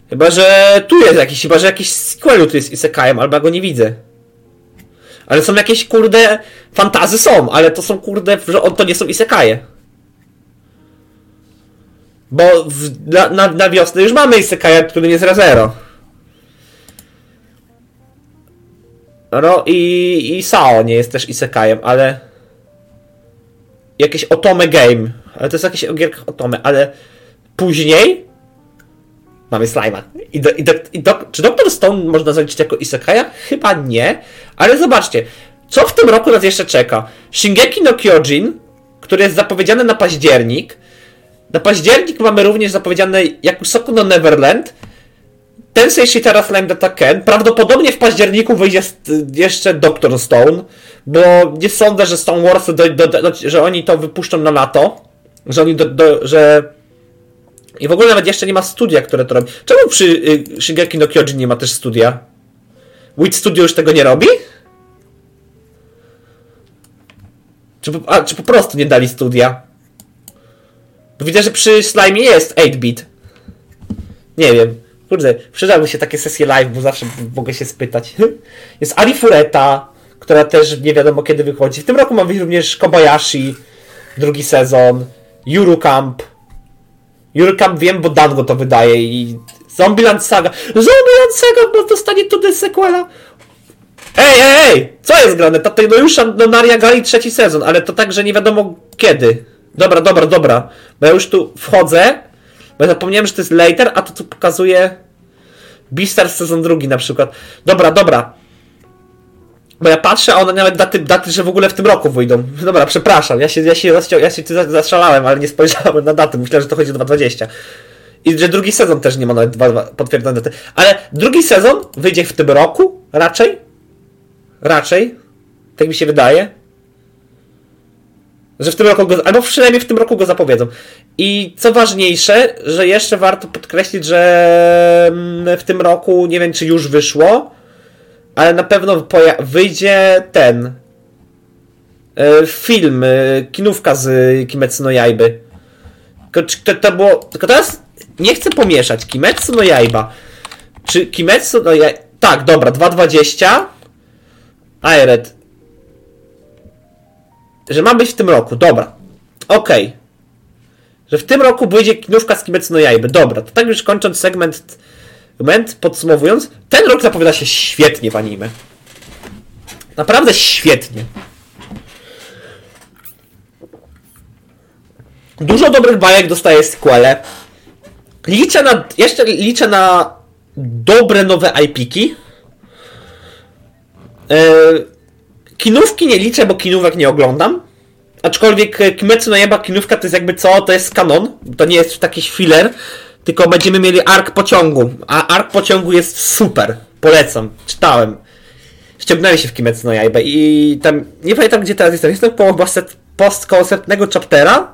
Chyba, że tu jest jakiś, chyba, że jakiś sequelu tu jest isekajem, albo go nie widzę. Ale są jakieś, kurde, fantazy są, ale to są, kurde, że to nie są isekaje. Bo w, na, na, na wiosnę już mamy isekaja, który jest Razero. No i, i Sao nie jest też isekajem, ale jakieś Otome Game. Ale to jest jakieś o Otome, ale później mamy Slime'a. I, do, i, do, i do, czy Dr. Stone można zaliczyć jako Isekaja? Chyba nie, ale zobaczcie, co w tym roku nas jeszcze czeka? Shingeki no Kyojin, który jest zapowiedziany na październik. Na październik mamy również zapowiedziane Yakusoku no Neverland. Tensei teraz Slime Data Ken. Prawdopodobnie w październiku wyjdzie jeszcze Doctor Stone, bo nie sądzę, że Stone Wars, do, do, do, że oni to wypuszczą na lato, że oni, że i w ogóle nawet jeszcze nie ma studia, które to robi. Czemu przy y, no Kyojin nie ma też studia? Wit Studio już tego nie robi? Czy, a, czy po prostu nie dali studia? Bo widzę, że przy Slime jest 8-bit. Nie wiem. Kurde, przydałby się takie sesje live, bo zawsze mogę się spytać. Jest Ari Fureta, która też nie wiadomo kiedy wychodzi. W tym roku ma być również Kobayashi, drugi sezon, Yuru Camp. Yuru Camp wiem, bo Dango to wydaje i Zombieland Saga. Zombieland Saga dostanie to sequela. Ej, ej, ej! Co jest grane? To, to no już no, Naria Gali trzeci sezon, ale to tak, że nie wiadomo kiedy. Dobra, dobra, dobra. Bo ja już tu wchodzę, bo ja zapomniałem, że to jest later, a to tu pokazuje Beastars sezon drugi na przykład. Dobra, dobra. Bo ja patrzę, a one nawet daty, daty, że w ogóle w tym roku wyjdą. Dobra, przepraszam, ja się, ja się, ja się zaszalałem, ale nie spojrzałem na daty. Myślałem, że to chodzi o 2020. I że drugi sezon też nie ma nawet dwa, potwierdzone daty. Ale drugi sezon wyjdzie w tym roku raczej. Raczej. Tak mi się wydaje. Że w tym roku go, albo przynajmniej w tym roku go zapowiedzą. I co ważniejsze, że jeszcze warto podkreślić, że mm, w tym roku, nie wiem czy już wyszło, ale na pewno wyjdzie ten e, film, e, kinówka z Kimetsu no Jaiby. To, to było, tylko teraz nie chcę pomieszać. Kimetsu no Jaiba. Czy Kimetsu no Jaiba... Tak, dobra, 2.20. Aired. Że ma być w tym roku, dobra. Okej. Okay. Że w tym roku będzie kinówka z Kimetsu no Jaiby. Dobra, to tak już kończąc segment, moment, podsumowując, ten rok zapowiada się świetnie w anime. Naprawdę świetnie. Dużo dobrych bajek dostaje sequele. Liczę na, jeszcze liczę na dobre nowe IP-ki. Yy, kinówki nie liczę, bo kinówek nie oglądam. Aczkolwiek e, Kimetsu no kinówka to jest jakby co? To jest kanon. To nie jest taki filler. Tylko będziemy mieli ark pociągu. A ark pociągu jest super. Polecam. Czytałem. Ściągnąłem się w Kimetsu no Yaiba i tam... Nie pamiętam gdzie teraz jestem. Jestem po post koło chaptera.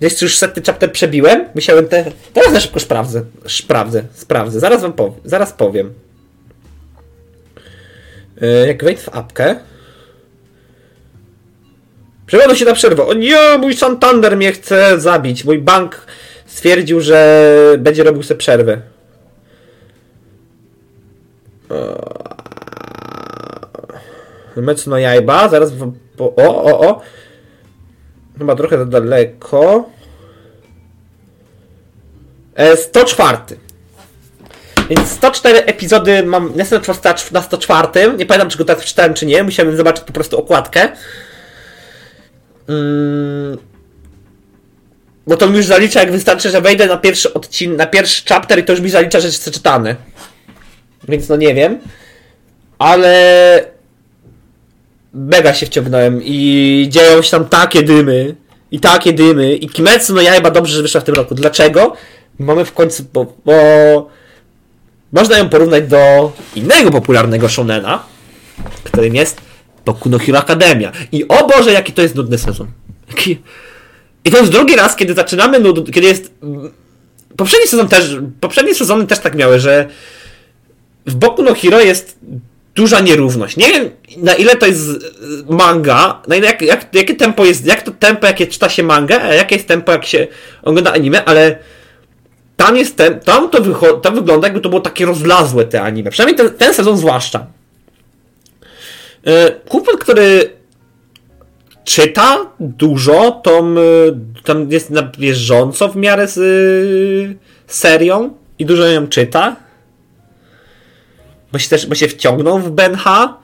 Gdzieś już setny chapter przebiłem. Myślałem te... Teraz na szybko sprawdzę. Sprawdzę. Sprawdzę. Zaraz wam powiem. Zaraz powiem. E, jak wejdę w apkę. Przewodzę się na przerwę. O nie, mój Santander mnie chce zabić. Mój bank stwierdził, że będzie robił sobie przerwę. Mecno jajba, zaraz w... o, o, o. Chyba trochę za daleko. 104. E, więc 104 epizody mam na 104. Nie pamiętam, czy go tak przeczytałem, czy nie. Musiałem zobaczyć po prostu okładkę. Hmm. Bo to mi już zalicza, jak wystarczy, że wejdę na pierwszy odcinek, na pierwszy chapter i to już mi zalicza, że jest przeczytany. Więc no nie wiem. Ale mega się wciągnąłem i dzieją się tam takie dymy i takie dymy i Kimetsu no ja chyba dobrze, że wyszła w tym roku. Dlaczego? Mamy w końcu, bo, bo można ją porównać do innego popularnego shonena, którym jest Boku no Hero Academia. I o Boże, jaki to jest nudny sezon. I to już drugi raz, kiedy zaczynamy nud... kiedy jest... Poprzedni sezon też, poprzednie sezony też tak miały, że w Boku no Hero jest duża nierówność. Nie wiem, na ile to jest manga, na ile, jak, jak, jakie tempo jest, jak to tempo, jakie czyta się manga, a jakie jest tempo, jak się ogląda anime, ale tam jest ten, tam to, wycho- tam wygląda jakby to było takie rozlazłe te anime. Przynajmniej ten, ten sezon zwłaszcza. E, Kupon, który czyta dużo, to tam jest na bieżąco w miarę z y, serią i dużo ją czyta. Bo się też bo się wciągnął w Benha.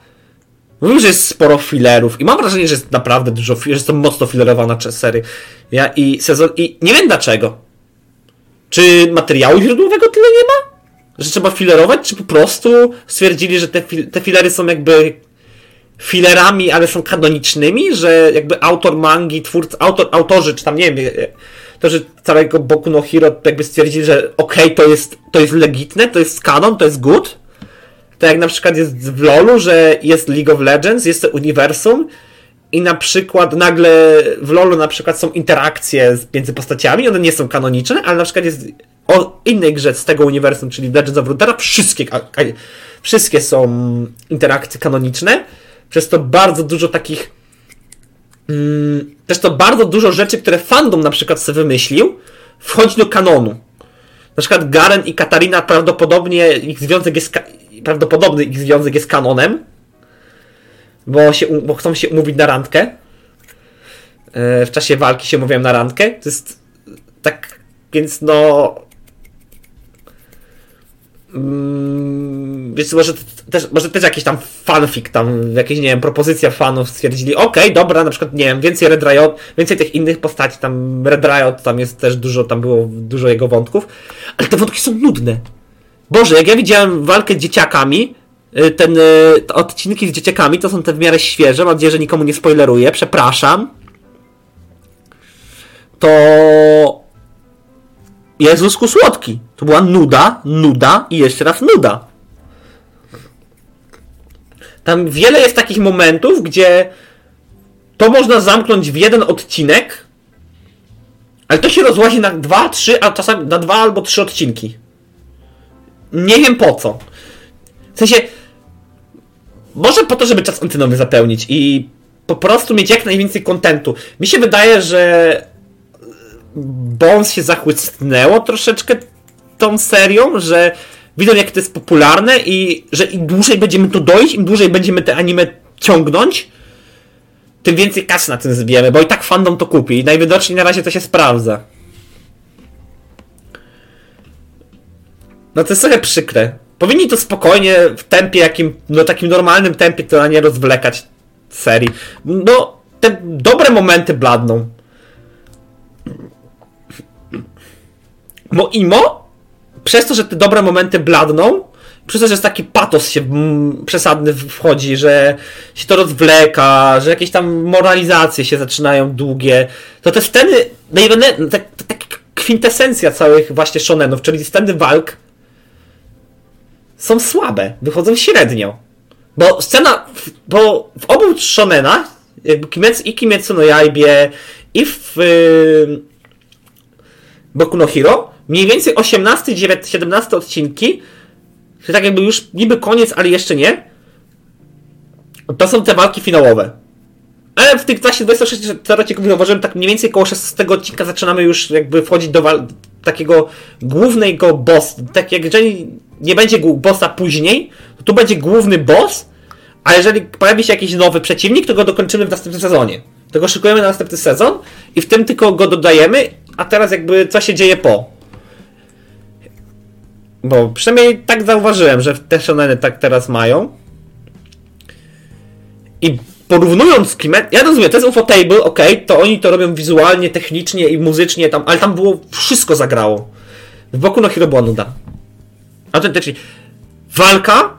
Mówił, że jest sporo filerów i mam wrażenie, że jest naprawdę dużo, że są mocno filerowana sery. Ja i sezon i nie wiem dlaczego. Czy materiału źródłowego tyle nie ma? Że trzeba filerować, czy po prostu stwierdzili, że te, te filery są jakby filerami, ale są kanonicznymi, że jakby autor mangi, twórcy, autor, autorzy, czy tam nie wiem, to, że całego Boku no Hero jakby stwierdzili, że okej, okay, to, jest, to jest legitne, to jest kanon, to jest good. To jak na przykład jest w LoLu, że jest League of Legends, jest to uniwersum i na przykład nagle w LoLu na przykład są interakcje między postaciami, one nie są kanoniczne, ale na przykład jest o innej grze z tego uniwersum, czyli Legends of Runeterra, wszystkie, wszystkie są interakcje kanoniczne, przez to bardzo dużo takich mm, też to bardzo dużo rzeczy, które fandom na przykład sobie wymyślił, wchodzi do kanonu. Na przykład Garen i Katarina prawdopodobnie ich związek jest prawdopodobny ich związek jest kanonem, bo, się, bo chcą się umówić na randkę. E, w czasie walki się mówiłem na randkę. To jest tak, więc no. Mm, więc może też, może też jakiś tam fanfic, tam jakieś, nie wiem, propozycja fanów stwierdzili, okej, okay, dobra, na przykład, nie wiem, więcej Red Riot, więcej tych innych postaci, tam Red Riot, tam jest też dużo, tam było dużo jego wątków, ale te wątki są nudne. Boże, jak ja widziałem walkę z dzieciakami, y, ten, y, te odcinki z dzieciakami to są te w miarę świeże, mam nadzieję, że nikomu nie spoileruję, przepraszam. To Jezusku słodki. To była nuda, nuda i jeszcze raz nuda. Tam wiele jest takich momentów, gdzie to można zamknąć w jeden odcinek, ale to się rozłazi na dwa, trzy, a czasami na dwa albo trzy odcinki. Nie wiem po co. W sensie, może po to, żeby czas antynowy zapełnić i po prostu mieć jak najwięcej kontentu. Mi się wydaje, że Bones się zachłysnęło troszeczkę tą serią, że widzą jak to jest popularne i że im dłużej będziemy tu dojść, im dłużej będziemy te anime ciągnąć, tym więcej kasy na tym zbijemy, bo i tak fandom to kupi i najwidoczniej na razie to się sprawdza. No to jest trochę przykre. Powinni to spokojnie, w tempie jakim, no takim normalnym tempie, to nie rozwlekać serii. No, te dobre momenty bladną. Bo Imo, przez to, że te dobre momenty bladną, przez to, że jest taki patos się przesadny wchodzi, że się to rozwleka, że jakieś tam moralizacje się zaczynają długie, to te sceny, tak, tak kwintesencja całych właśnie shonenów, czyli sceny walk, są słabe, wychodzą średnio. Bo scena, bo w obu shonenach, jakby Kimetsu, i Kimetsu no Yaibie, i w yy, Boku no Hero, mniej więcej 18, 19, 17 odcinki, że tak jakby już niby koniec, ale jeszcze nie, to są te walki finałowe. Ale w tych właśnie 26 odcinków zauważyłem, tak mniej więcej koło 16 odcinka zaczynamy już jakby wchodzić do takiego głównego boss. Tak jak jeżeli nie będzie bossa później, to tu będzie główny boss, a jeżeli pojawi się jakiś nowy przeciwnik, to go dokończymy w następnym sezonie. Tego szykujemy na następny sezon i w tym tylko go dodajemy, a teraz jakby co się dzieje po. Bo przynajmniej tak zauważyłem, że te shoneny tak teraz mają. I porównując klimat, ja rozumiem, to jest Ufotable, ok, to oni to robią wizualnie, technicznie i muzycznie tam, ale tam było, wszystko zagrało. W boku no Hero była nuda. Autentycznie. Walka,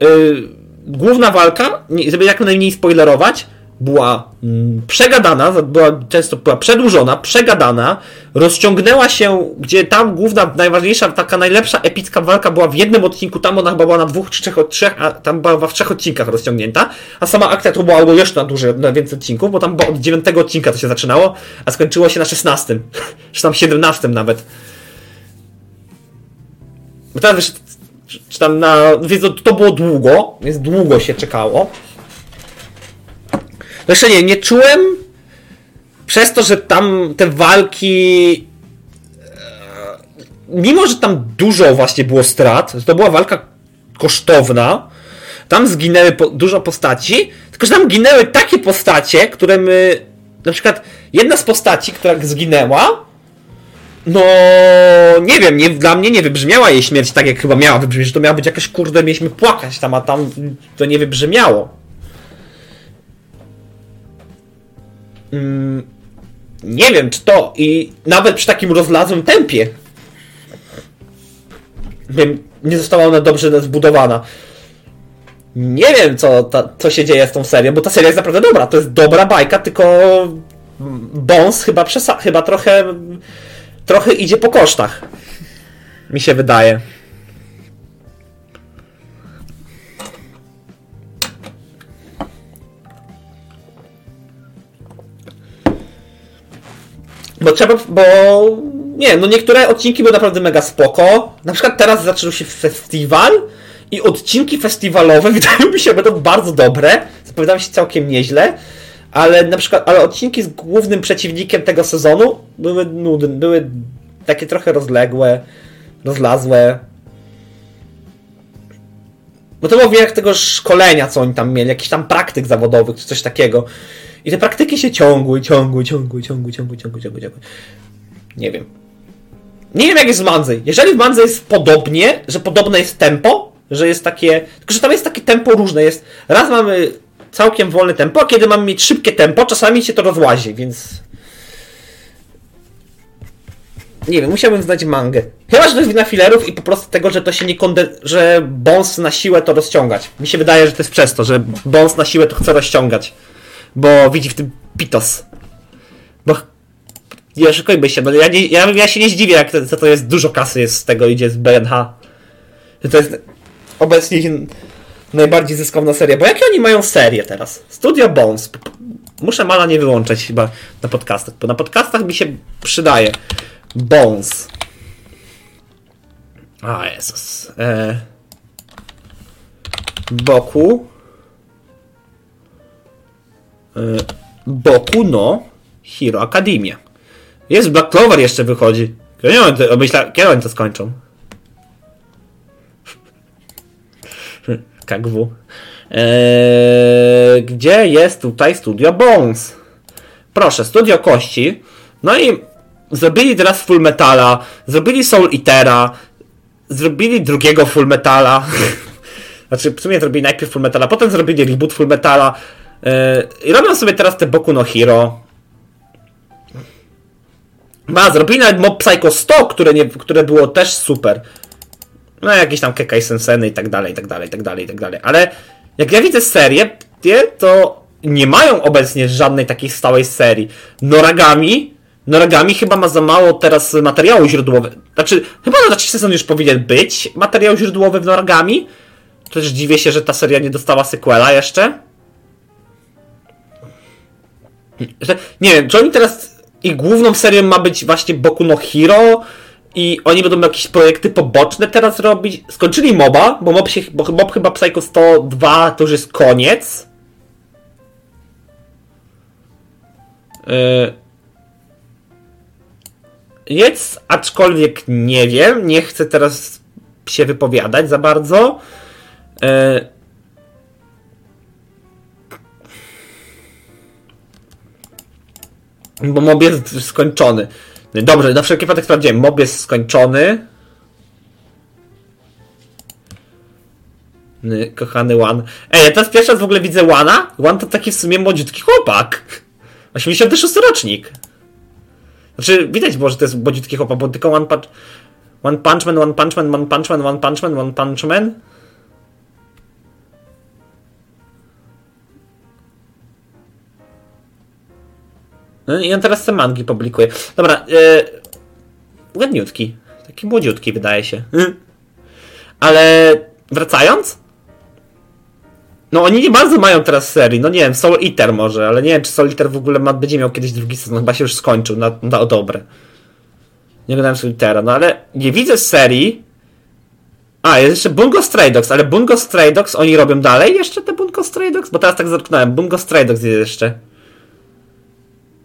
yy, główna walka, żeby jak najmniej spoilerować, była mm, przegadana, była często była przedłużona, przegadana, rozciągnęła się, gdzie tam główna, najważniejsza, taka najlepsza epicka walka była w jednym odcinku, tam ona chyba była na dwóch czy trzech, trzech a tam była w trzech odcinkach rozciągnięta, a sama akcja to była jeszcze na dłużej, na więcej odcinków, bo tam od dziewiątego odcinka to się zaczynało, a skończyło się na szesnastym, czy tam siedemnastym nawet. Bo teraz wiesz, czy tam na, więc to, to było długo, więc długo się czekało. Zresztą nie, nie czułem przez to, że tam te walki e, mimo, że tam dużo właśnie było strat, to była walka kosztowna, tam zginęły po, dużo postaci, tylko że tam ginęły takie postacie, które my, na przykład jedna z postaci, która zginęła, no nie wiem, nie, dla mnie nie wybrzmiała jej śmierć tak, jak chyba miała wybrzmieć, że to miała być jakaś kurde, mieliśmy płakać tam, a tam to nie wybrzmiało. Mm, nie wiem, czy to i nawet przy takim rozlazłym tempie nie została ona dobrze zbudowana. Nie wiem, co, ta, co się dzieje z tą serią, bo ta seria jest naprawdę dobra. To jest dobra bajka, tylko Bones chyba, przesa- chyba trochę, trochę idzie po kosztach. Mi się wydaje. Bo trzeba, bo nie, no niektóre odcinki były naprawdę mega spoko. Na przykład teraz zaczął się festiwal i odcinki festiwalowe wydają mi się będą bardzo dobre. Zapowiadają się całkiem nieźle. Ale na przykład, ale odcinki z głównym przeciwnikiem tego sezonu były nudne, były takie trochę rozległe, rozlazłe. Bo to było jak tego szkolenia, co oni tam mieli, jakiś tam praktyk zawodowych, czy coś takiego. I te praktyki się ciągły, ciągły, ciągły, ciągły, ciągły, ciągły, ciągły, ciągły. Nie wiem. Nie wiem jak jest w Mandze. Jeżeli w Mandze jest podobnie, że podobne jest tempo, że jest takie... Tylko, że tam jest takie tempo różne. Jest, raz mamy całkiem wolne tempo, a kiedy mamy mieć szybkie tempo, czasami się to rozłazi, więc... Nie wiem, musiałbym znać mangę. Chyba, że to jest wina filerów i po prostu tego, że to się nie konde... że Bones na siłę to rozciągać. Mi się wydaje, że to jest przez to, że Bones na siłę to chce rozciągać. Bo widzi w tym pitos. Bo nie szykujmy się, no ja, nie, ja, ja się nie zdziwię, jak to, to jest dużo kasy jest z tego idzie z BNH. To jest obecnie najbardziej zyskowna seria. Bo jakie oni mają serię teraz? Studio Bones. Muszę mala nie wyłączać chyba na podcastach, bo na podcastach mi się przydaje. Bones. A Jezus. E... Boku. E... Boku no Hero Academia. Jest Black Clover jeszcze wychodzi. To, kiedy oni to skończą? KGW. Eee, gdzie jest tutaj Studio Bones? Proszę, Studio Kości. No i zrobili teraz Full Metala, zrobili Soul Eatera, zrobili drugiego Full Metala. znaczy, w sumie zrobili najpierw Full Metala, potem zrobili reboot Full Metala. Eee, I robią sobie teraz te Boku no Hero. Ma, zrobili nawet Mob Psycho 100, które, nie, które było też super. No jakieś tam Kekai Senseny i tak dalej, i tak dalej, i tak dalej, i tak dalej. Ale jak ja widzę serię, to nie mają obecnie żadnej takiej stałej serii. Noragami, Noragami chyba ma za mało teraz materiału źródłowego. Znaczy, chyba na trzeci sezon już powinien być materiał źródłowy w Noragami. Też dziwię się, że ta seria nie dostała sequela jeszcze. Nie wiem, czy oni teraz i główną serią ma być właśnie Boku no Hero i oni będą jakieś projekty poboczne teraz robić. Skończyli MOBA, bo MOB, się, bo MOB chyba Psycho 102 to już jest koniec. Yy. Jest, aczkolwiek nie wiem, nie chcę teraz się wypowiadać za bardzo. Bo mob jest skończony. Dobrze, na wszelki wypadek sprawdziłem. Mob jest skończony. Kochany One. Ej, ja teraz pierwszy raz w ogóle widzę Wana. One to taki w sumie młodziutki chłopak. 86 rocznik. Znaczy, widać było, że to jest młodziutki chłopak, bo tylko One Punch... One Punch Man, One Punch Man, One Punch Man, One Punch Man, One Punch Man. No i on teraz te mangi publikuje. Dobra, yy, ładniutki. Taki młodziutki wydaje się. Ale wracając? No oni nie bardzo mają teraz serii. No nie wiem, Soul Eater może, ale nie wiem, czy Soul Eater w ogóle ma, będzie miał kiedyś drugi sezon. Chyba się już skończył na, na dobre. Nie oglądałem Soul Eatera, no ale nie widzę serii. A, jest jeszcze Bungo Stray Dogs, ale Bungo Stray Dogs oni robią dalej jeszcze te Bungo Stray Dogs? Bo teraz tak zerknąłem. Bungo Stray Dogs jest jeszcze.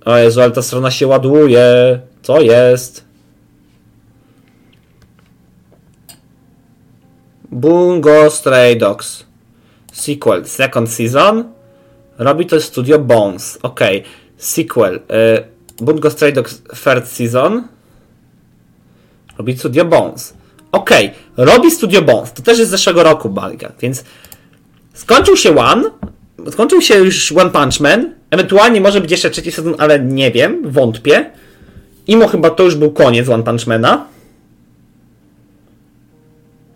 O Jezu, ale ta strona się ładuje. Co jest? Bungo Stray Dogs. Sequel. Second season. Robi to Studio Bones. Ok. Sequel. Y Bungo Stray Dogs third season. Robi Studio Bones. Ok. Robi Studio Bones. To też jest z zeszłego roku Balga. Więc skończył się One. Skończył się już One Punch Man. Ewentualnie może być jeszcze trzeci sezon, ale nie wiem, wątpię. Imo chyba to już był koniec One Punch Mana.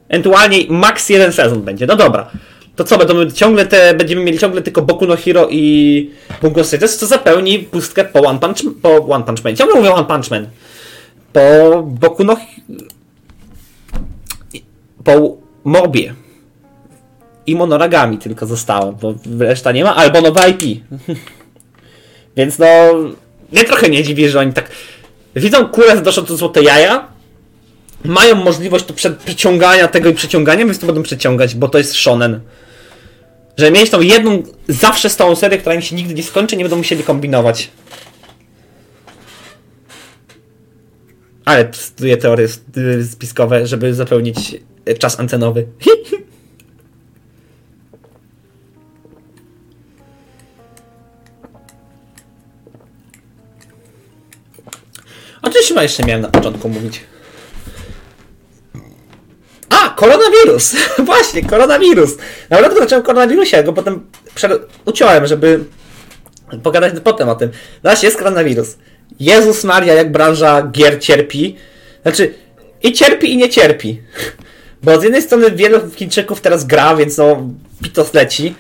Ewentualnie max jeden sezon będzie. No dobra. To co, będą ciągle te, będziemy mieli ciągle tylko Boku no Hero i Bungo Stray, to zapełni pustkę po One Punch, po One Punch Man. Ciągle mówię One Punch Man. Po Boku no po Mobie i Monoragami tylko zostało, bo reszta nie ma, albo nowe IP. Więc no, mnie trochę nie dziwi, że oni tak widzą kurę, doszło do złote jaja, mają możliwość to przeciągania tego i przeciągania, więc to będą przeciągać, bo to jest shonen. Że mieć tą jedną, zawsze stałą serię, która im się nigdy nie skończy, nie będą musieli kombinować. Ale studiuję teorie spiskowe, żeby zapełnić czas antenowy. O czymś chyba jeszcze miałem na początku mówić. A, koronawirus! Właśnie, koronawirus. Naprawdę zacząłem o koronawirusie, go potem uciąłem, żeby pogadać potem o tym. Właśnie jest koronawirus. Jezus Maria, jak branża gier cierpi. Znaczy, i cierpi, i nie cierpi. Bo z jednej strony wielu Chińczyków teraz gra, więc no, pitos leci,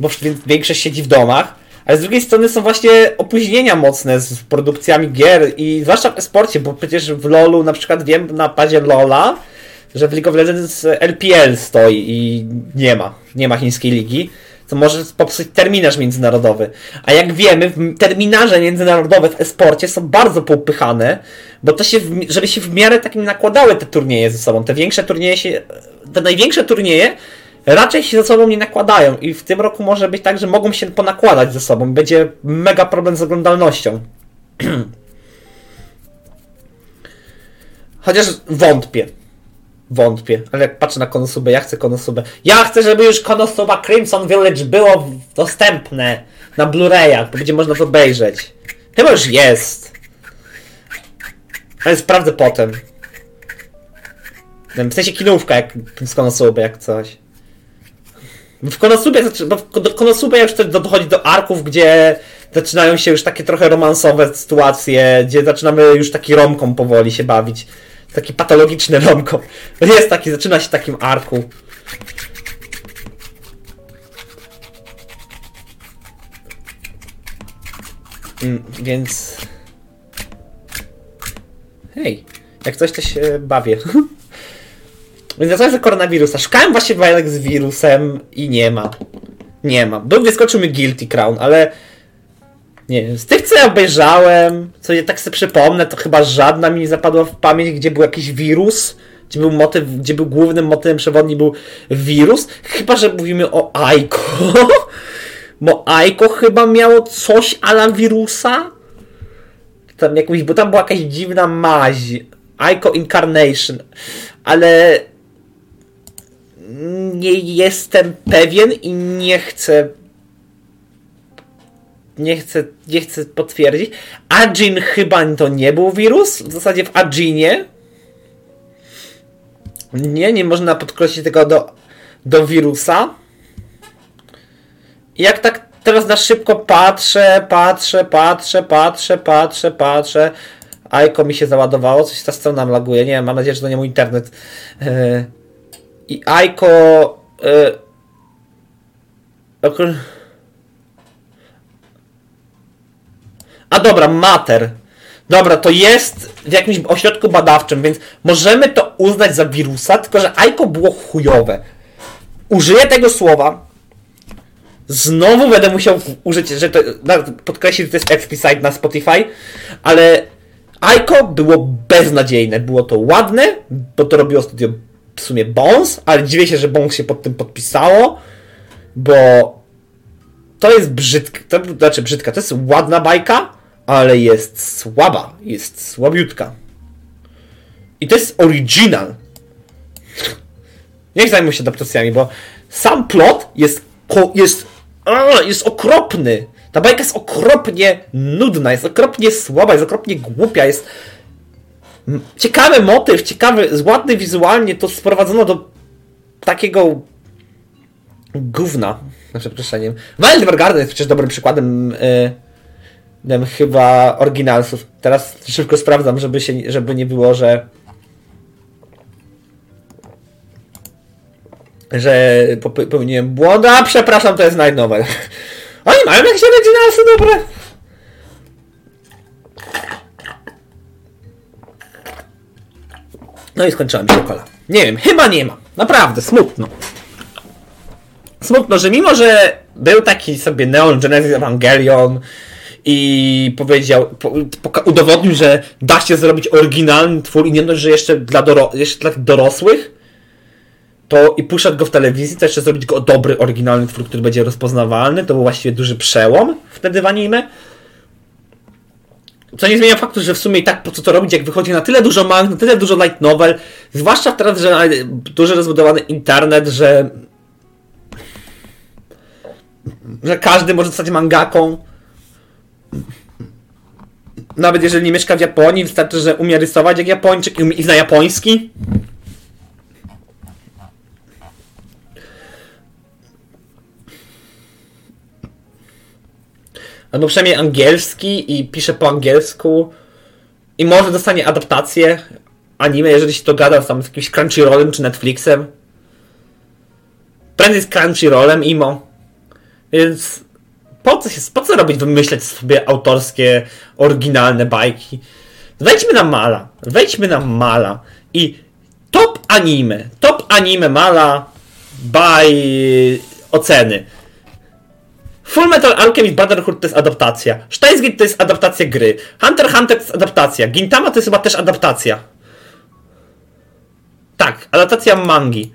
bo większość siedzi w domach. Ale z drugiej strony są właśnie opóźnienia mocne z produkcjami gier i zwłaszcza w esporcie, bo przecież w LoLu na przykład wiem na padzie LoLa, że w League of Legends LPL stoi i nie ma, nie ma chińskiej ligi, co może popsuć terminarz międzynarodowy. A jak wiemy, terminarze międzynarodowe w esporcie są bardzo poupychane, bo to się, żeby się w miarę takim nakładały te turnieje ze sobą. Te większe turnieje się, te największe turnieje raczej się ze sobą nie nakładają i w tym roku może być tak, że mogą się ponakładać ze sobą. Będzie mega problem z oglądalnością. Chociaż wątpię. Wątpię, ale jak patrzę na Konosubę, ja chcę Konosubę. Ja chcę, żeby już Konosuba Crimson Village było dostępne na Blu-rayach, bo będzie można to obejrzeć. Chyba już jest. Ale sprawdzę potem. W sensie kinówka, jak z Konosuby, jak coś. W Konosubie, bo Konosubie już dochodzi do arków, gdzie zaczynają się już takie trochę romansowe sytuacje, gdzie zaczynamy już taki romką powoli się bawić. Taki patologiczny romką. Jest taki, zaczyna się takim arku. Mm, więc... Hej, jak coś to się bawię. Więc wracając koronawirusa. Szukałem właśnie bajek z wirusem i nie ma. Nie ma. Był wyskoczył mi Guilty Crown, ale nie wiem, z tych co ja obejrzałem, co ja tak sobie przypomnę, to chyba żadna mi nie zapadła w pamięć, gdzie był jakiś wirus, gdzie był motyw, gdzie był głównym motywem przewodnim był wirus. Chyba, że mówimy o Aiko. Bo Aiko chyba miało coś ala wirusa. Tam jakąś, bo tam była jakaś dziwna maź. Aiko Incarnation. Ale nie jestem pewien i nie chcę nie chcę, nie chcę potwierdzić. Agin chyba to nie był wirus. W zasadzie w Aginie nie, nie można podkreślić tego do, do wirusa. Jak tak teraz na szybko patrzę, patrzę, patrzę, patrzę, patrzę, patrzę. Aiko mi się załadowało, coś ta strona laguje. Nie mam nadzieję, że to nie mój internet. Yy i Aiko. Y, a dobra, Mater. Dobra, to jest w jakimś ośrodku badawczym, więc możemy to uznać za wirusa, tylko że Aiko było chujowe. Użyję tego słowa. Znowu będę musiał użyć, że to podkreślić, że to jest explicite na Spotify, ale Aiko było beznadziejne. Było to ładne, bo to robiło studio w sumie Bones, ale dziwię się, że Bones się pod tym podpisało, bo to jest brzydka, to znaczy brzydka, to jest ładna bajka, ale jest słaba, jest słabiutka. I to jest original. Niech zajmę się adaptacjami, bo sam plot jest, jest, jest okropny. Ta bajka jest okropnie nudna, jest okropnie słaba, jest okropnie głupia, jest ciekawy motyw, ciekawy, ładny wizualnie, to sprowadzono do takiego gówna, na przeproszeniem. Wild Evergarden jest przecież dobrym przykładem yy, chyba oryginalsów. Teraz szybko sprawdzam, żeby, się, żeby nie było, że że popełniłem błąd, a przepraszam, to jest Night Novel. Oni mają jakieś oryginalsy dobre. No i skończyła mi się kola. Nie wiem, chyba nie ma. Naprawdę, smutno. Smutno, że mimo, że był taki sobie Neon Genesis Evangelion i powiedział, po, po, udowodnił, że da się zrobić oryginalny twór i nie dość, że jeszcze dla, doro, jeszcze dla dorosłych, to i puszczać go w telewizji, to jeszcze zrobić go dobry, oryginalny twór, który będzie rozpoznawalny. To był właściwie duży przełom wtedy w anime. Co nie zmienia faktu, że w sumie i tak po co to robić, jak wychodzi na tyle dużo mang, na tyle dużo light novel, zwłaszcza teraz, że duży rozbudowany internet, że że każdy może zostać mangaką. Nawet jeżeli nie mieszka w Japonii, wystarczy, że umie rysować jak Japończyk i zna japoński. Albo przynajmniej angielski i pisze po angielsku i może dostanie adaptację anime, jeżeli się to gada tam z jakimś Crunchyrollem czy Netflixem. Prędzej z Crunchyrollem imo. Więc po co, się, po co robić, wymyślać sobie autorskie, oryginalne bajki? Wejdźmy na Mala. Wejdźmy na Mala. I top anime. Top anime Mala by oceny. Full Metal Alchemist Brotherhood to jest adaptacja. Steins to jest adaptacja gry. Hunter Hunter to jest adaptacja. Gintama to jest chyba też adaptacja. Tak, adaptacja mangi.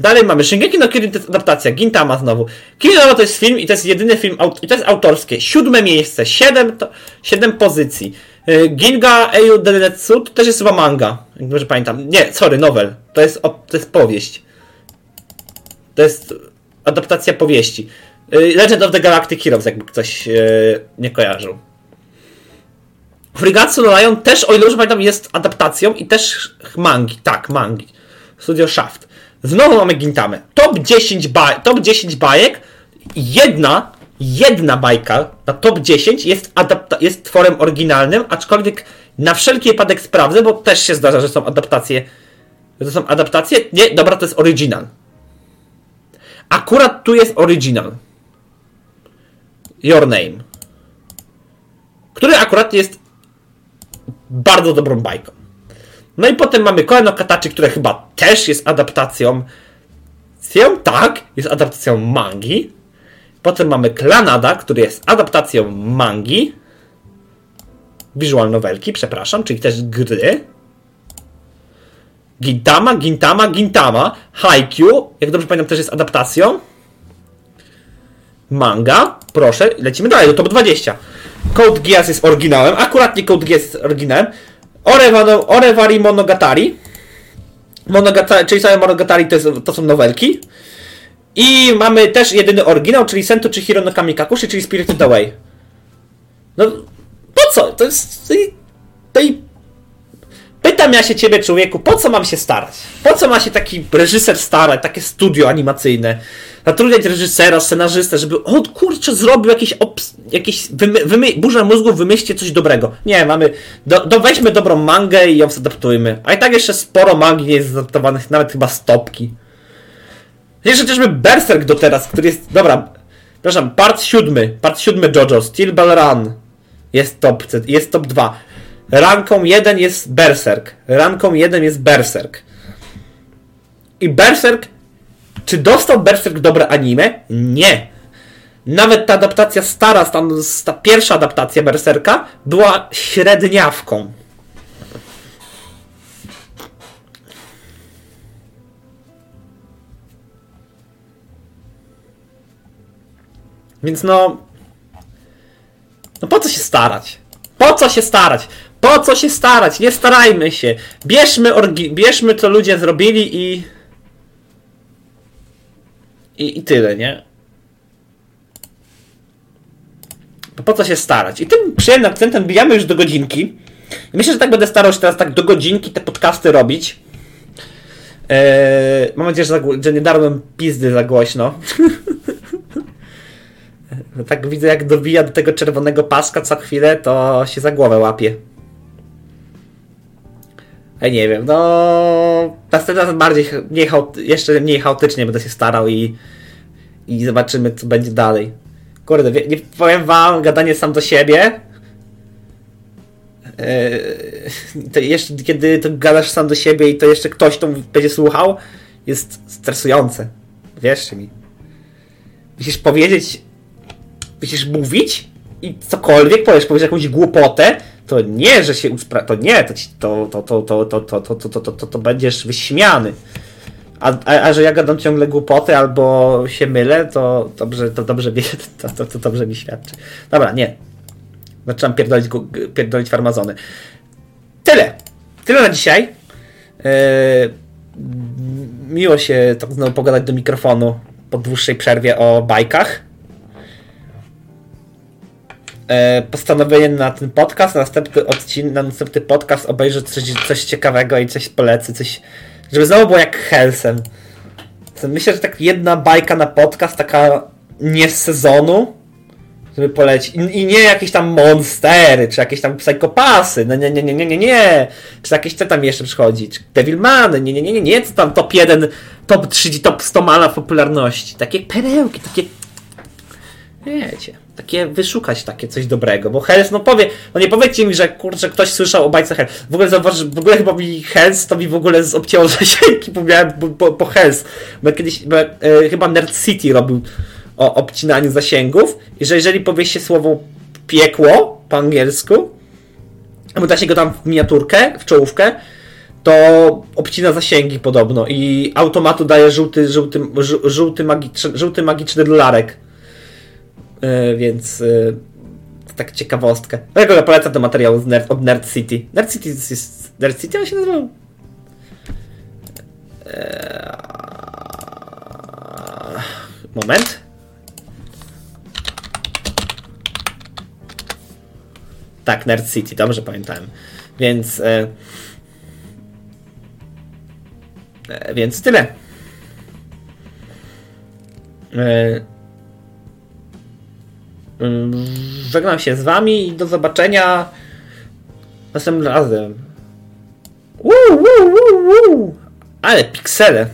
Dalej mamy Shingeki no Kyojin to jest adaptacja. Gintama znowu. Killua to jest film i to jest jedyny film i to jest autorskie. Siódme miejsce. Siedem, to, siedem pozycji. Y, Ginga Eyu Denetsu to też jest chyba manga. Jak dobrze pamiętam. Nie, sorry, novel. To jest, to jest powieść. To jest adaptacja powieści. Y, Legend of the Galactic Heroes, jakby ktoś yy, nie kojarzył. Frigatsu no Lion też, o ile już pamiętam, jest adaptacją i też mangi. Tak, mangi. Studio Shaft. Znowu mamy Gintamę. Top 10, baj, top 10 bajek. Jedna, jedna bajka na top 10 jest, jest tworem oryginalnym, aczkolwiek na wszelki wypadek sprawdzę, bo też się zdarza, że są adaptacje. Że to są adaptacje. Nie, dobra, to jest oryginal. Akurat tu jest oryginal. Your Name. Który akurat jest bardzo dobrą bajką. No i potem mamy Koeno Katachi, które chyba też jest adaptacją. Tak, jest adaptacją mangi. Potem mamy Klanada, który jest adaptacją mangi. Visual novelki, przepraszam, czyli też gry. Gintama, Gintama, Gintama. Haikyuu, jak dobrze pamiętam, też jest adaptacją. Manga, proszę, lecimy dalej, do top 20. Code Geass jest oryginałem, akurat nie Code Geass jest oryginałem. Orewano, Orevari Monogatari. Monogatari, czyli same Monogatari to, jest, to są nowelki. I mamy też jedyny oryginał, czyli Sentu Chihiro no Kamikakushi, czyli Spirited Away. No, po co? To jest... To Pytam ja się ciebie, człowieku, po co mam się starać? Po co ma się taki reżyser starać, takie studio animacyjne? Zatrudniać reżysera, scenarzystę, żeby o kurczę, zrobił jakieś, obs- jakieś wymy- wymy- burza mózgów, wymyślcie coś dobrego. Nie, mamy, do, do, weźmy dobrą mangę i ją zadaptujmy. A i tak jeszcze sporo mangi jest zadaptowanych, nawet chyba stopki. Jeszcze chociażby Berserk do teraz, który jest, dobra, przepraszam, part siódmy, part siódmy JoJo, Steel Bell Run jest top, jest top 2. Ranką 1 jest Berserk. Ranką 1 jest Berserk. I Berserk. Czy dostał Berserk dobre anime? Nie. Nawet ta adaptacja stara, ta, ta pierwsza adaptacja Berserka była średniawką. Więc no. No po co się starać? Po co się starać? Po co się starać? Nie starajmy się. Bierzmy, bierzmy co ludzie zrobili i... i... I tyle, nie? Po co się starać? I tym przyjemnym akcentem bijamy już do godzinki. Myślę, że tak będę starał się teraz tak do godzinki te podcasty robić. Eee, mam nadzieję, że, że nie darłem pizdy za głośno. tak widzę, jak dobija do tego czerwonego paska co chwilę, to się za głowę łapie. Nie wiem, no następnym razem bardziej, mniej jeszcze mniej chaotycznie będę się starał i, i zobaczymy, co będzie dalej. Kurde, nie powiem wam, gadanie sam do siebie. Yy, to jeszcze kiedy to gadasz sam do siebie i to jeszcze ktoś to będzie słuchał, jest stresujące. Wierzcie mi. Musisz powiedzieć, musisz mówić i cokolwiek powiesz, powiesz jakąś głupotę, to nie, że się uspra... to nie, to, ci- to, to, to, to, to, to, to, to, to, to, to, będziesz wyśmiany. A, a, a że ja gadam ciągle głupoty albo się mylę, to dobrze, to dobrze, wie, to, to, to dobrze mi świadczy. Dobra, nie. Zaczynam pierdolić, pierdolić farmazony. Tyle. Tyle na dzisiaj. Yy, miło się tak znowu pogadać do mikrofonu po dłuższej przerwie o bajkach. E, postanowienie na ten podcast, na następny odcinek, na następny podcast obejrzeć coś, coś ciekawego i coś polecę, coś, żeby znowu było jak Helsem. Myślę, że tak jedna bajka na podcast, taka nie z sezonu, żeby polecić. I, I nie jakieś tam monstery, czy jakieś tam psychopasy, no nie, nie, nie, nie, nie, nie. Czy jakieś te tam jeszcze przychodzi, czy Devilmany, nie, nie, nie, nie, nie, co tam top 1, top 30, top 100 mala popularności. Takie perełki, takie wiecie, takie wyszukać takie coś dobrego, bo Hells, no powie, no nie powiedzcie mi, że kurczę, ktoś słyszał o bajce Hells. W ogóle zauważ, w ogóle chyba mi Hells, to mi w ogóle obcięło zasięgi, bo miałem po, po, po Hells, bo kiedyś, bo, e, chyba Nerd City robił o obcinaniu zasięgów i że jeżeli powie się słowo piekło po angielsku, bo da się go tam w miniaturkę, w czołówkę, to obcina zasięgi podobno i automatu daje żółty, żółty, żół- żółty, magiczny, żółty magiczny dolarek. E, więc e, tak ciekawostka. Dlatego ja polecam ten materiał z Nerd, od Nerd City. Nerd City jest, Nerd City on się nazywał? Eee, moment. Tak, Nerd City, dobrze pamiętałem. Więc e, e, więc tyle. E, Żegnam się z wami i do zobaczenia następnym razem. Woo, woo, woo. Ale piksele.